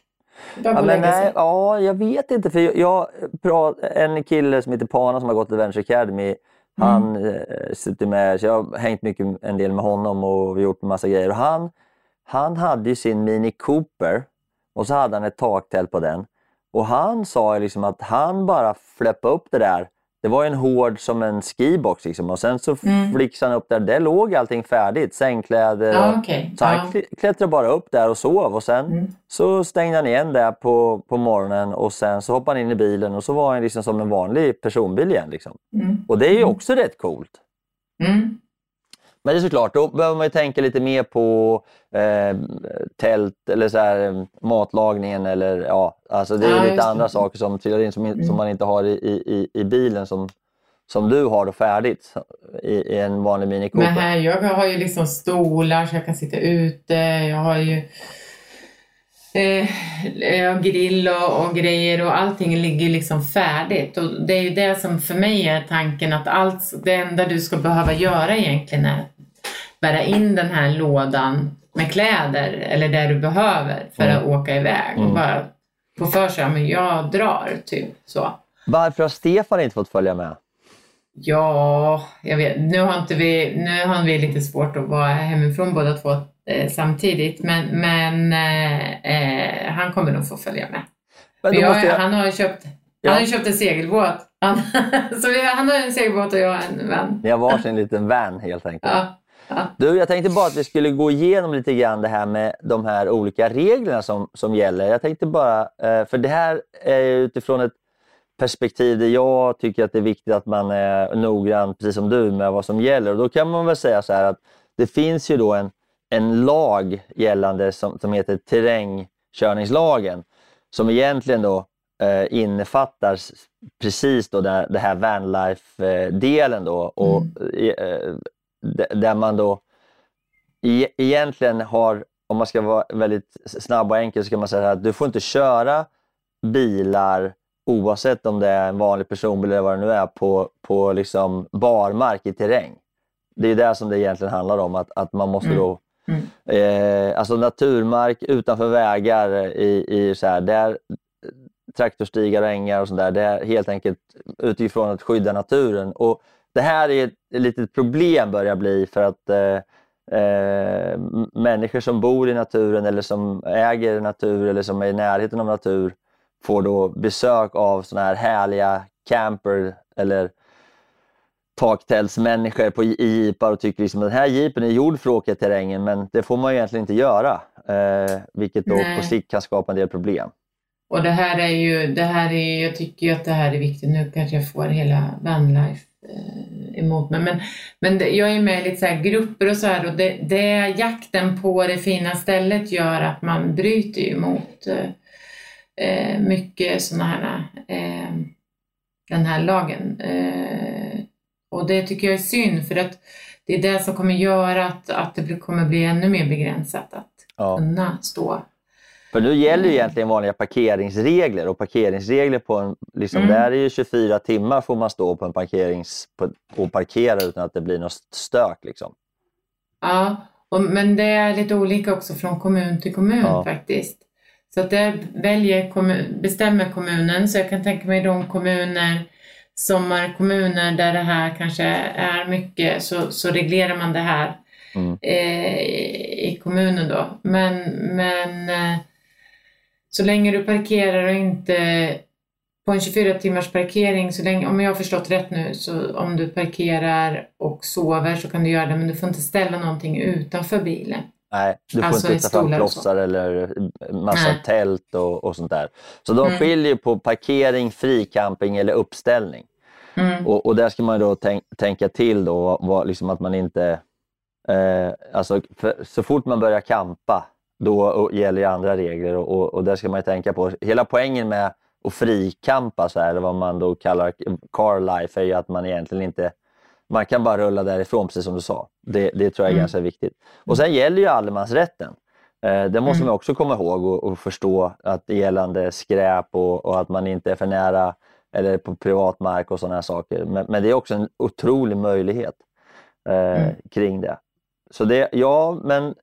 Ja, men nej, ja, jag vet inte. För jag, jag prat, en kille som heter Pana som har gått till Venture Academy. Han Mm. eh, sitter med, så jag har hängt mycket, en del med honom och gjort en massa grejer. Och han, han hade ju sin Mini Cooper och så hade han ett taktält på den. Och han sa ju liksom att han bara fläppade upp det där det var en hård som en skibox liksom. och sen så Mm. flixade han upp där. Där låg allting färdigt, sängkläder. Och- okej. Så han kl- klättrade bara upp där och sov och sen Mm. så stängde han igen där på, på morgonen och sen så hoppade han in i bilen och så var han liksom som en vanlig personbil igen. Liksom. Mm. Och det är ju också rätt coolt. Mm. Men det är såklart, då behöver man ju tänka lite mer på eh, tält eller så här, eh, matlagningen eller ja, alltså det är Ja, lite just det. andra saker som trillar in som, in- Mm. som man inte har i, i, i bilen som, som du har då färdigt i, i en vanlig Mini Cooper. Men här, jag har ju liksom stolar så jag kan sitta ute. Jag har ju eh, grill och, och grejer och allting ligger liksom färdigt. Och det är ju det som för mig är tanken att allt, det enda du ska behöva göra egentligen är bära in den här lådan med kläder eller det du behöver för att åka iväg. Och Mm. bara få för sig, men jag drar, typ så. Varför har Stefan inte fått följa med? Ja, jag vet. Nu har, inte vi, nu har vi lite svårt att vara hemifrån båda två eh, samtidigt, men, men eh, eh, han kommer nog få följa med. Men jag, jag... Han har ju köpt, Ja. han har köpt en segelbåt. Han, så vi, han har en segelbåt och jag en vän. Ni har varsin liten van helt enkelt. Ja. Du, jag tänkte bara att vi skulle gå igenom lite grann det här med de här olika reglerna som, som gäller. Jag tänkte bara, eh, för det här är utifrån ett perspektiv där jag tycker att det är viktigt att man är noggrann, precis som du, med vad som gäller. Och då kan man väl säga så här att det finns ju då en, en lag gällande som, som heter terrängkörningslagen som egentligen då eh, innefattar precis då det, det här vanlife-delen då. Och, eh, d- där man då e egentligen har, om man ska vara väldigt snabb och enkel, så kan man säga att du får inte köra bilar oavsett om det är en vanlig personbil eller vad det nu är på, på liksom barmark i terräng. Det är det som det egentligen handlar om, att, att man måste Mm. då Mm. Eh, alltså naturmark utanför vägar i, i så här, där traktorstigar och ängar och sånt där. Det är helt enkelt utifrån att skydda naturen. Och det här är ett, ett litet problem börjar bli för att eh, eh, människor som bor i naturen eller som äger natur eller som är i närheten av natur får då besök av såna här härliga camper eller taktältsmänniskor på i- jeepar och tycker liksom att den här jeepen är gjord för att åka i terrängen men det får man egentligen inte göra. Eh, vilket då Nej. på sikt kan skapa en del problem. Och det här är ju, det här är, jag tycker ju att det här är viktigt. Nu kanske jag får hela vanlife emot mig. Men, men det, jag är med i lite så grupper och så här och det, det jakten på det fina stället gör att man bryter ju mot eh, eh, mycket sådana här, eh, den här lagen. Eh, och det tycker jag är synd för att det är det som kommer göra att, att det kommer bli ännu mer begränsat att Ja. kunna stå. För nu gäller ju egentligen vanliga parkeringsregler och parkeringsregler på en, liksom, Mm. där är ju 24 timmar får man stå på en parkerings, på, och parkera utan att det blir något stök. Liksom. Ja, och, men det är lite olika också från kommun till kommun Ja. faktiskt. Så att där väljer kommun, bestämmer kommunen, så jag kan tänka mig de kommuner, sommarkommuner där det här kanske är mycket, så, så reglerar man det här Mm. eh, i kommunen då. Men, men eh, så länge du parkerar och inte på en 24 timmars parkering, så länge, om jag har förstått rätt nu, så om du parkerar och sover så kan du göra det, men du får inte ställa någonting utanför bilen. Nej, du får Alltså inte ta fram klossar eller massa Nej. tält och, och sånt där. Så de Mm. skiljer på parkering, fricamping eller uppställning. Mm. Och, och där ska man då tänk, tänka till då, vad, liksom att man inte... Eh, alltså, för, så fort man börjar campa, då gäller ju andra regler och, och, och där ska man ju tänka på. Hela poängen med att frikampa, så här, eller vad man då kallar car life, är ju att man egentligen inte... Man kan bara rulla därifrån, precis som du sa. Det, det tror jag är Mm. ganska viktigt. Och sen gäller ju allemansrätten. Eh, det måste Mm. man också komma ihåg och, och förstå att gällande skräp och, och att man inte är för nära eller på privat mark och sådana här saker. Men, men det är också en otrolig möjlighet eh, Mm. kring det. Så det, ja, men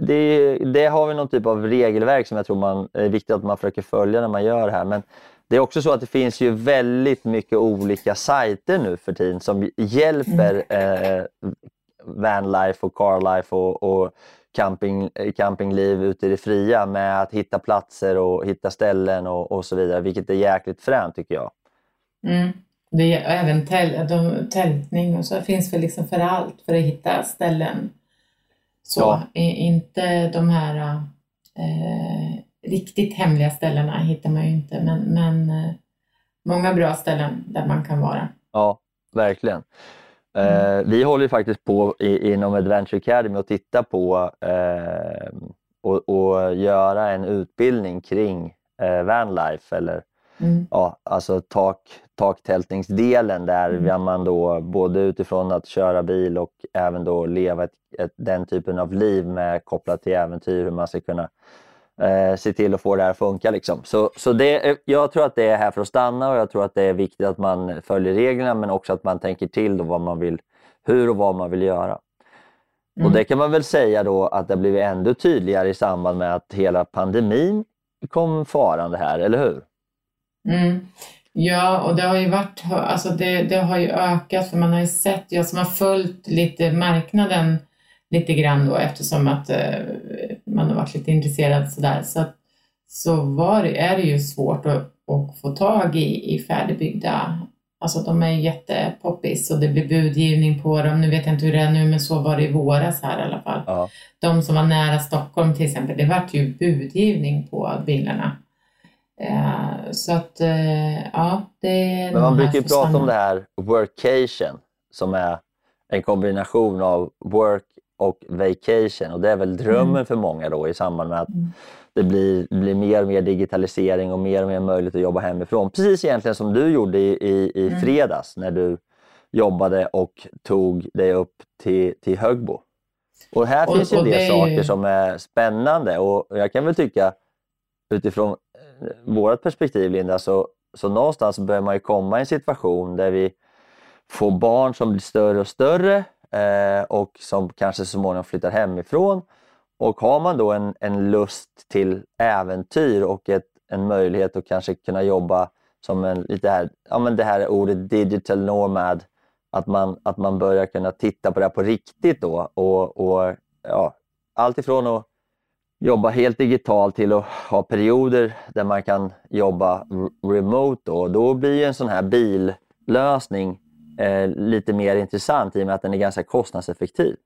det, det har vi någon typ av regelverk som jag tror man, är viktigt att man försöker följa när man gör det här. Men det är också så att det finns ju väldigt mycket olika sajter nu för tiden som hjälper eh, vanlife och carlife och, och camping, eh, campingliv ute i det fria med att hitta platser och hitta ställen och, och så vidare, vilket är jäkligt fränt tycker jag. Mm. Det är även täl, de, tältning och så finns väl liksom för allt för att hitta ställen. Så Ja. inte de här eh, riktigt hemliga ställena hittar man ju inte, men, men eh, många bra ställen där man kan vara. Ja, verkligen. Eh, vi håller ju faktiskt på i, inom Adventure Academy att titta på eh, och, och göra en utbildning kring eh, vanlife eller Mm. ja, alltså tak, taktältningsdelen där Mm. man då både utifrån att köra bil och även då leva ett, ett, den typen av liv med kopplat till äventyr, hur man ska kunna eh, se till att få det här att funka. Liksom. Så, så det, är- jag tror att det är här för att stanna och jag tror att det är viktigt att man följer reglerna men också att man tänker till då vad man vill, hur och vad man vill göra. Och Mm. det kan man väl säga då att det blivit ännu tydligare i samband med att hela pandemin kom farande här, eller hur? Mm. Ja, och det har ju varit, alltså det, det har ju ökat för man har ju sett, jag som har följt lite marknaden lite grann då eftersom att eh, man har varit lite intresserad sådär så, att- så var är det ju svårt att, att få tag i, i färdigbyggda, alltså de är jättepoppis och det blir budgivning på dem, nu vet jag inte hur det är nu men så var det i våras här i alla fall. Ja. De som var nära Stockholm till exempel, det vart ju budgivning på bilarna. Eh, så att, eh, ja, det Men man brukar ju prata om det här workation som är en kombination av work och vacation och det är väl drömmen Mm. för många då i samband med att Mm. det blir, blir mer och mer digitalisering och mer och mer möjligt att jobba hemifrån. Precis egentligen som du gjorde i, i, i Mm. fredags när du jobbade och tog dig upp till, till Högbo. Och här Och- finns ju en del saker ju- som är spännande och jag kan väl tycka utifrån vårt perspektiv Linda, så, så någonstans börjar man ju komma i en situation där vi får barn som blir större och större eh, och som kanske så småningom flyttar hemifrån. Och har man då en, en lust till äventyr och ett, en möjlighet att kanske kunna jobba som en, lite här, ja men det här ordet digital nomad, att man, att man börjar kunna titta på det här på riktigt då och, och ja, allt ifrån att jobba helt digitalt till att ha perioder där man kan jobba remote. Då, då blir en sån här billösning eh, lite mer intressant i och med att den är ganska kostnadseffektiv.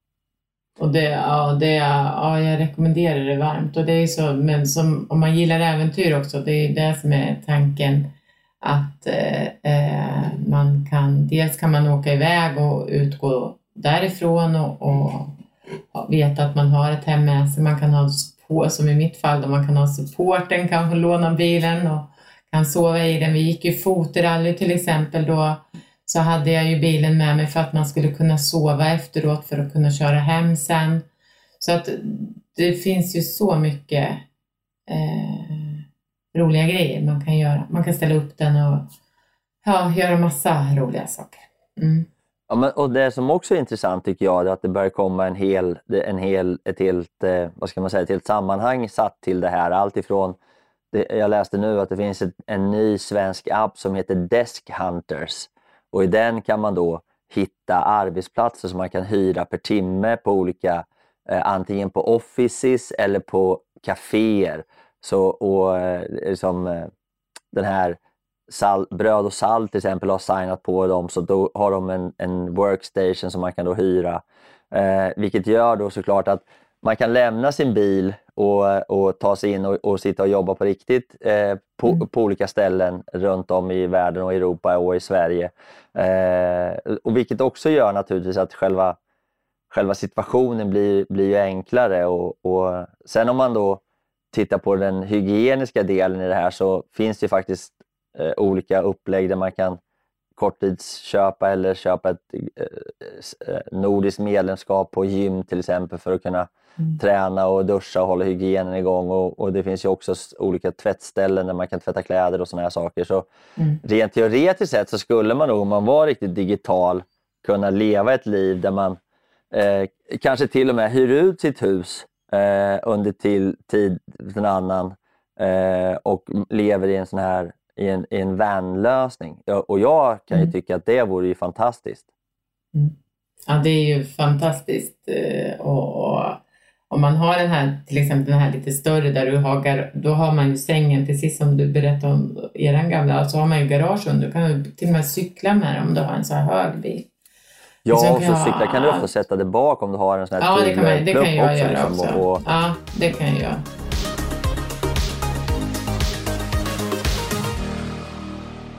Och det, ja, det, ja, jag rekommenderar det varmt. Och det är så, men som, om man gillar äventyr också, det är det som är tanken. Att eh, eh, man kan, dels kan man åka iväg och utgå därifrån och, och veta att man har ett hem med sig. Man kan ha på som i mitt fall, då man kan ha supporten, kanske låna bilen och kan sova i den. Vi gick ju fotrally till exempel då så hade jag ju bilen med mig för att man skulle kunna sova efteråt för att kunna köra hem sen. Så att det finns ju så mycket eh, roliga grejer man kan göra. Man kan ställa upp den och ja, göra massa roliga saker. Mm. Ja, men, och det som också är intressant tycker jag är att det börjar komma en hel, en hel, ett, helt, eh, vad ska man säga, ett helt sammanhang satt till det här. Allt ifrån, det, jag läste nu att det finns ett, en ny svensk app som heter Desk Hunters och i den kan man då hitta arbetsplatser som man kan hyra per timme på olika, eh, antingen på offices eller på kaféer. Så, och, eh, som, eh, den här Sal, bröd och salt till exempel har signat på dem så då har de en, en workstation som man kan då hyra. Eh, vilket gör då såklart att man kan lämna sin bil och, och ta sig in och, och sitta och jobba på riktigt eh, på, Mm. på olika ställen runt om i världen och Europa och i Sverige. Eh, och vilket också gör naturligtvis att själva, själva situationen blir, blir ju enklare. Och, och sen om man då tittar på den hygieniska delen i det här så finns det faktiskt eh, olika upplägg där man kan korttidsköpa eller köpa ett eh, eh, nordiskt medlemskap på gym till exempel för att kunna Mm. träna och duscha och hålla hygienen igång. Och, och det finns ju också olika tvättställen där man kan tvätta kläder och sådana här saker. Så Mm. rent teoretiskt sett så skulle man nog om man var riktigt digital kunna leva ett liv där man eh, kanske till och med hyr ut sitt hus eh, under till, tid för en annan eh, och lever i en sån här i en, i en van-lösning. Och jag kan ju Mm. tycka att det vore ju fantastiskt. Ja, det är ju fantastiskt. eh, Och, och, om man har den här, till exempel den här lite större där du har, då har man ju sängen, precis som du berättade om eran gamla, så har man ju garage under. Du kan till och med cykla med den om du har en så här hög bil. Ja, sen och så cykla kan du också sätta det bak om du har en sån här Ja, det kan, man, det kan jag göra liksom, också. och- Ja, det kan jag göra.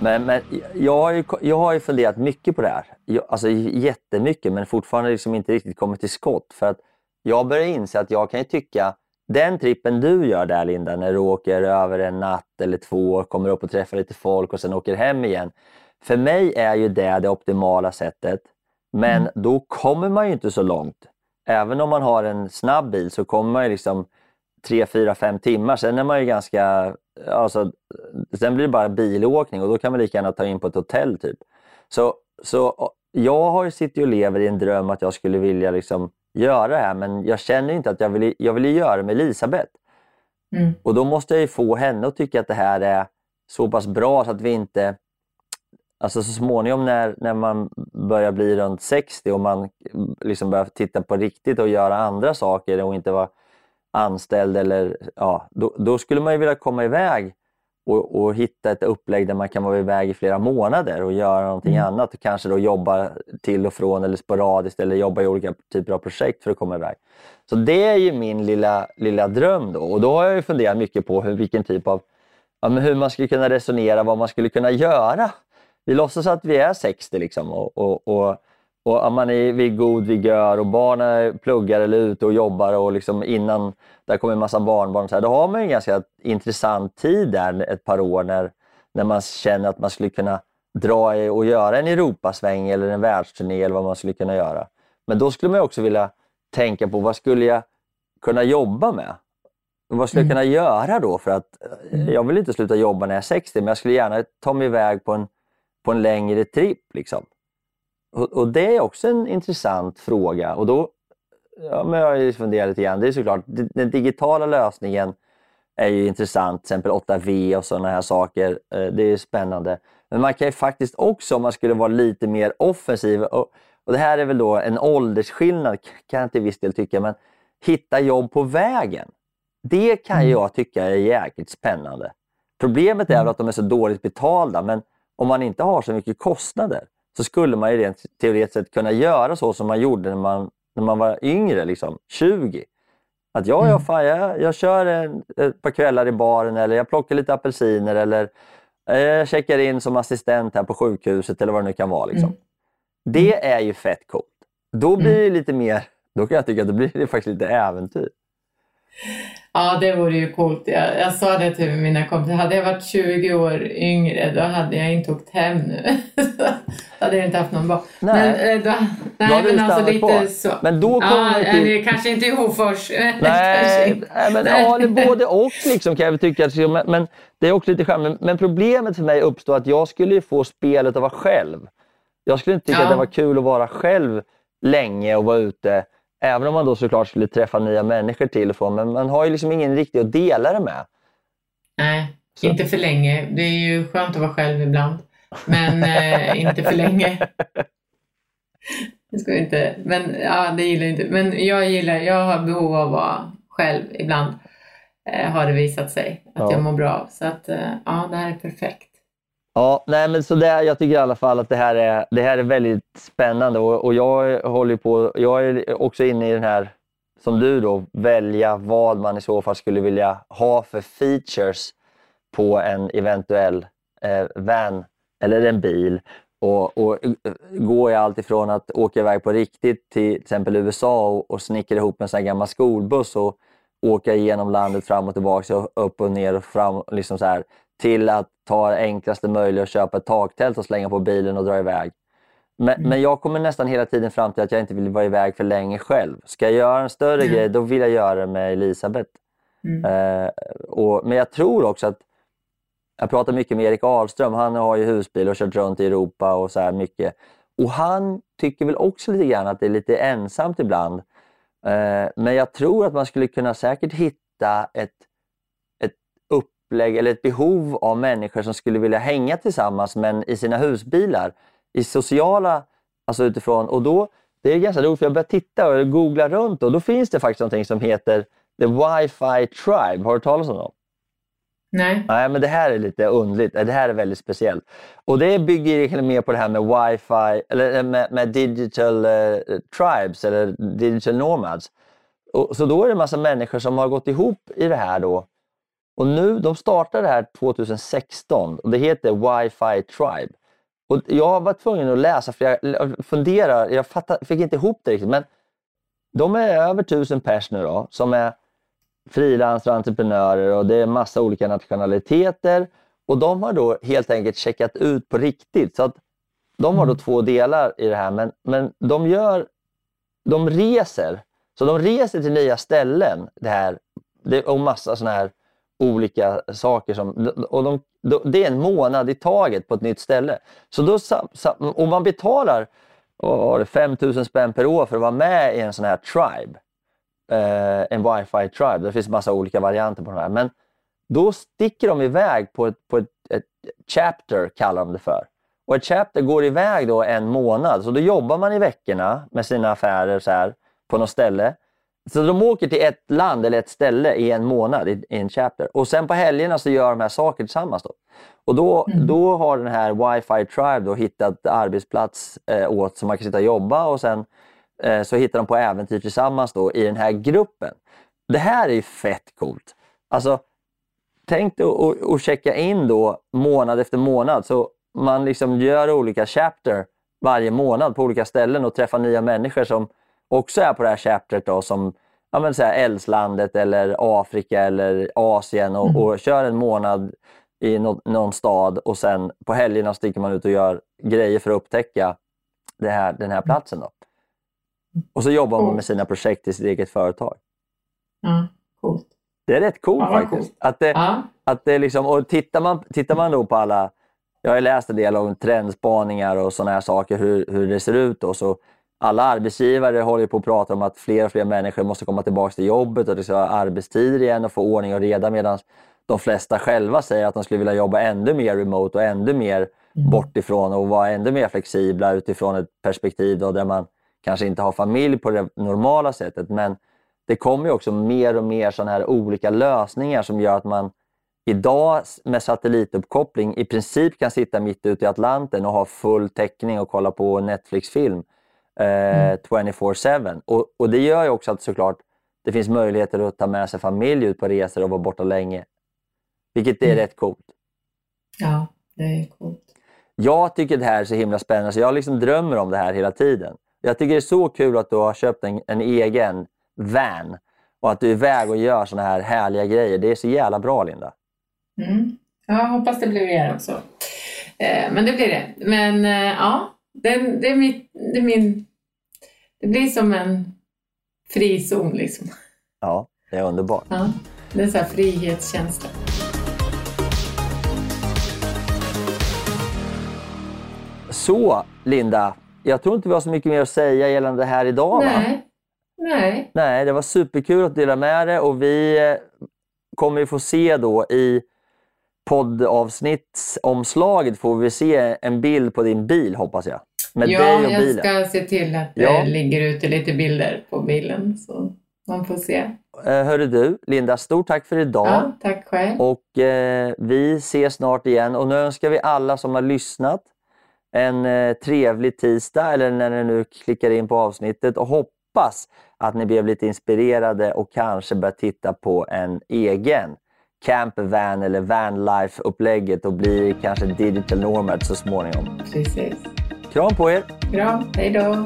Men, men jag, har ju, jag har ju funderat mycket på det här. Jag, alltså jättemycket, men fortfarande liksom inte riktigt kommit till skott. För att jag börjar inse att jag kan ju tycka, den trippen du gör där Linda, när du åker över en natt eller två, kommer upp och träffar lite folk och sen åker hem igen. För mig är ju det det optimala sättet. Men Mm. då kommer man ju inte så långt. Även om man har en snabb bil så kommer man ju liksom tre, fyra, fem timmar. Sen är man ju ganska... Alltså, sen blir det bara bilåkning och då kan man lika gärna ta in på ett hotell. typ. Så, så jag har sitter och lever i en dröm att jag skulle vilja liksom göra det här men jag känner inte att jag vill, jag vill göra det med Elisabeth. Mm. Och då måste jag ju få henne att tycka att det här är så pass bra så att vi inte... Alltså så småningom när, när man börjar bli runt 60 och man liksom börjar titta på riktigt och göra andra saker och inte vara anställd eller ja, då, då skulle man ju vilja komma iväg och, och hitta ett upplägg där man kan vara iväg i flera månader och göra någonting Mm. annat. Och kanske då jobba till och från eller sporadiskt eller jobba i olika typer av projekt för att komma iväg. Så det är ju min lilla, lilla dröm då. Och då har jag ju funderat mycket på hur, vilken typ av, ja, hur man skulle kunna resonera, vad man skulle kunna göra. Vi låtsas att vi är 60 liksom och, och, och, och man är vid god vigör och barnen pluggar eller är ute och jobbar och liksom innan där kommer en massa barnbarn. Så här, då har man en ganska intressant tid där ett par år när, när man känner att man skulle kunna dra i och göra en Europasväng eller en världsturné eller vad man skulle kunna göra. Men då skulle man också vilja tänka på vad skulle jag kunna jobba med? Vad skulle jag Mm. kunna göra då? För att eh, Mm. jag vill inte sluta jobba när jag är 60 men jag skulle gärna ta mig iväg på en, på en längre tripp. Liksom. Och, och det är också en intressant fråga. Och då ja, men jag har ju funderat lite grann. Det är såklart, den digitala lösningen är ju intressant, till exempel 8V och sådana här saker. Eh, Det är spännande. Men man kan ju faktiskt också, om man skulle vara lite mer offensiv, och, och det här är väl då en åldersskillnad kan jag till viss del tycka, men hitta jobb på vägen. Det kan Mm. jag tycka är jäkligt spännande. Problemet är Mm. att de är så dåligt betalda, men om man inte har så mycket kostnader så skulle man ju rent teoretiskt sett kunna göra så som man gjorde när man, när man var yngre, liksom, 20. Att ja, ja Mm. fan, jag, jag kör en, ett par kvällar i baren eller jag plockar lite apelsiner eller eh, jag checkar in som assistent här på sjukhuset eller vad det nu kan vara. Liksom. Mm. Det är ju fett coolt. Då blir Mm. det lite mer, då kan jag tycka att det blir det faktiskt lite äventyr. Ja, det vore ju coolt. Jag, jag sa det till mina kompisar. Hade jag varit 20 år yngre, då hade jag inte åkt hem nu. då hade jag inte haft någon barn. Nej. Men, eh, då, nej, du men alltså lite kvar. så. Men då kommer ja, man till- är kanske inte i Hofors. Nej, nej, men, Nej. ja, det både och liksom, kan jag väl tycka. Alltså, Men, det är också lite charmigt. Men, problemet för mig uppstår att jag skulle ju få spelet att vara själv. Jag skulle inte tycka Ja. att det var kul att vara själv länge och vara ute. Även om man då såklart skulle träffa nya människor till och från. Men man har ju liksom ingen riktig att dela det med. Nej, Så. inte för länge. Det är ju skönt att vara själv ibland. Men eh, inte för länge. Det ska inte. Men ja, det gillar inte. Men jag gillar, jag har behov av att vara själv ibland. Eh, har det visat sig att Ja. jag mår bra av. Så att eh, ja, det här är perfekt. Ja, nej men så där, jag tycker i alla fall att det här är, det här är väldigt spännande och, och jag håller på, jag är också inne i den här, som du då, välja vad man i så fall skulle vilja ha för features på en eventuell eh, van eller en bil. Och, och går gå i allt ifrån att åka iväg på riktigt till till exempel USA och, och snickra ihop en sån här gammal skolbuss och åka igenom landet fram och tillbaka, och upp och ner och fram, liksom så här, till att ta det enklaste möjliga och köpa ett taktält och slänga på bilen och dra iväg. Men, Mm. men jag kommer nästan hela tiden fram till att jag inte vill vara iväg för länge själv. Ska jag göra en större Mm. grej, då vill jag göra det med Elisabeth. Mm. Eh, och, men jag tror också att jag pratar mycket med Erik Ahlström. Han har ju husbil och kört runt i Europa och så här mycket. Och han tycker väl också lite grann att det är lite ensamt ibland. Eh, men jag tror att man skulle kunna säkert hitta ett, ett upplägg eller ett behov av människor som skulle vilja hänga tillsammans men i sina husbilar. I sociala, alltså utifrån, och då det är ganska roligt för jag började titta och googla runt och då finns det faktiskt någonting som heter The Wi-Fi Tribe. Har du talas om det? Nej. Nej, men det här är lite undligt. Det här är väldigt speciellt. Och det bygger egentligen mer på det här med wifi, eller eh, med, med digital uh, tribes eller digital nomads. Och, så då är det en massa människor som har gått ihop i det här då. Och nu, de startade det här 2016 och det heter Wi-Fi Tribe. Och jag var tvungen att läsa för jag funderar, jag fattar, fick inte ihop det riktigt men de är över tusen pers nu då som är frilansare och entreprenörer och det är massa olika nationaliteter. Och de har då helt enkelt checkat ut på riktigt. Så att De har då två delar i det här, men, men de gör de reser. Så de reser till nya ställen det här, det, och massa sådana här olika saker. Som, och de, det är en månad i taget på ett nytt ställe. Så då, och man betalar oh, 5 000 spänn per år för att vara med i en sån här tribe eh, en wifi tribe. Det finns massa olika varianter på de här. Men då sticker de iväg på ett, på ett, ett chapter, kallar de det för. Och ett chapter går iväg då en månad. Så då jobbar man i veckorna med sina affärer så här, på något ställe. Så de åker till ett land eller ett ställe i en månad i, en chapter. Och sen på helgerna så gör de här saker tillsammans. Då. Och då, mm. då har den här Wi-Fi Tribe då hittat arbetsplats eh, åt så man kan sitta och jobba och sen Eh, så hittar de på äventyr tillsammans då i den här gruppen. Det här är ju fett coolt. Alltså, tänk dig att checka in då månad efter månad. Så man liksom gör olika chapter varje månad på olika ställen och träffar nya människor som också är på det här chapteret. Då, som ja, men så här, Eldslandet eller Afrika eller Asien och, mm. och kör en månad i någon, någon stad och sen på helgerna sticker man ut och gör grejer för att upptäcka det här, den här platsen. Då. Och så jobbar man med sina projekt i sitt eget företag. Ja, coolt. Det är rätt coolt ja, faktiskt. Coolt. Att det, ja. att det liksom, och tittar, man, tittar man då på alla... Jag har läst en del om trendspaningar och sådana här saker, hur, hur det ser ut. Då, så alla arbetsgivare håller på att prata om att fler och fler människor måste komma tillbaka till jobbet och det ska vara arbetstider igen och få ordning och reda medan de flesta själva säger att de skulle vilja jobba ännu mer remote och ännu mer mm. bortifrån och vara ännu mer flexibla utifrån ett perspektiv då, där man kanske inte har familj på det normala sättet, men det kommer också mer och mer sådana här olika lösningar som gör att man idag med satellituppkoppling i princip kan sitta mitt ute i Atlanten och ha full täckning och kolla på Netflix-film eh, mm. 24-7. Och, och, det gör ju också att såklart det finns möjligheter att ta med sig familj ut på resor och vara borta länge. Vilket är mm. rätt coolt. Ja, det är coolt. Jag tycker det här är så himla spännande så jag liksom drömmer om det här hela tiden. Jag tycker det är så kul att du har köpt en, en egen van och att du är iväg och gör såna här härliga grejer. Det är så jävla bra, Linda. Mm. Jag hoppas det blir mer också. Eh, men det blir det. Men eh, ja, det, det, är mitt, det, är min... Det blir som en frizon liksom. Ja, det är underbart. Ja, det är sån här frihetskänsla. Så, Linda, jag tror inte vi har så mycket mer att säga gällande det här idag. Nej. Va? Nej. Nej, det var superkul att dela med det och vi eh, kommer ju få se då i poddavsnittsomslaget får vi se en bild på din bil hoppas jag. Med ja, dig och jag bilen. ska se till att det ja. ligger ute lite bilder på bilen så man får se. Eh, hörru du, Linda, stort tack för idag. Ja, tack själv. Och eh, vi ses snart igen och nu önskar vi alla som har lyssnat en eh, trevlig tisdag eller när ni nu klickar in på avsnittet och hoppas att ni blev lite inspirerade och kanske börjar titta på en egen campervan eller vanlife-upplägget och blir kanske digital nomad så småningom. Precis. Kram på er! Kram, hej då!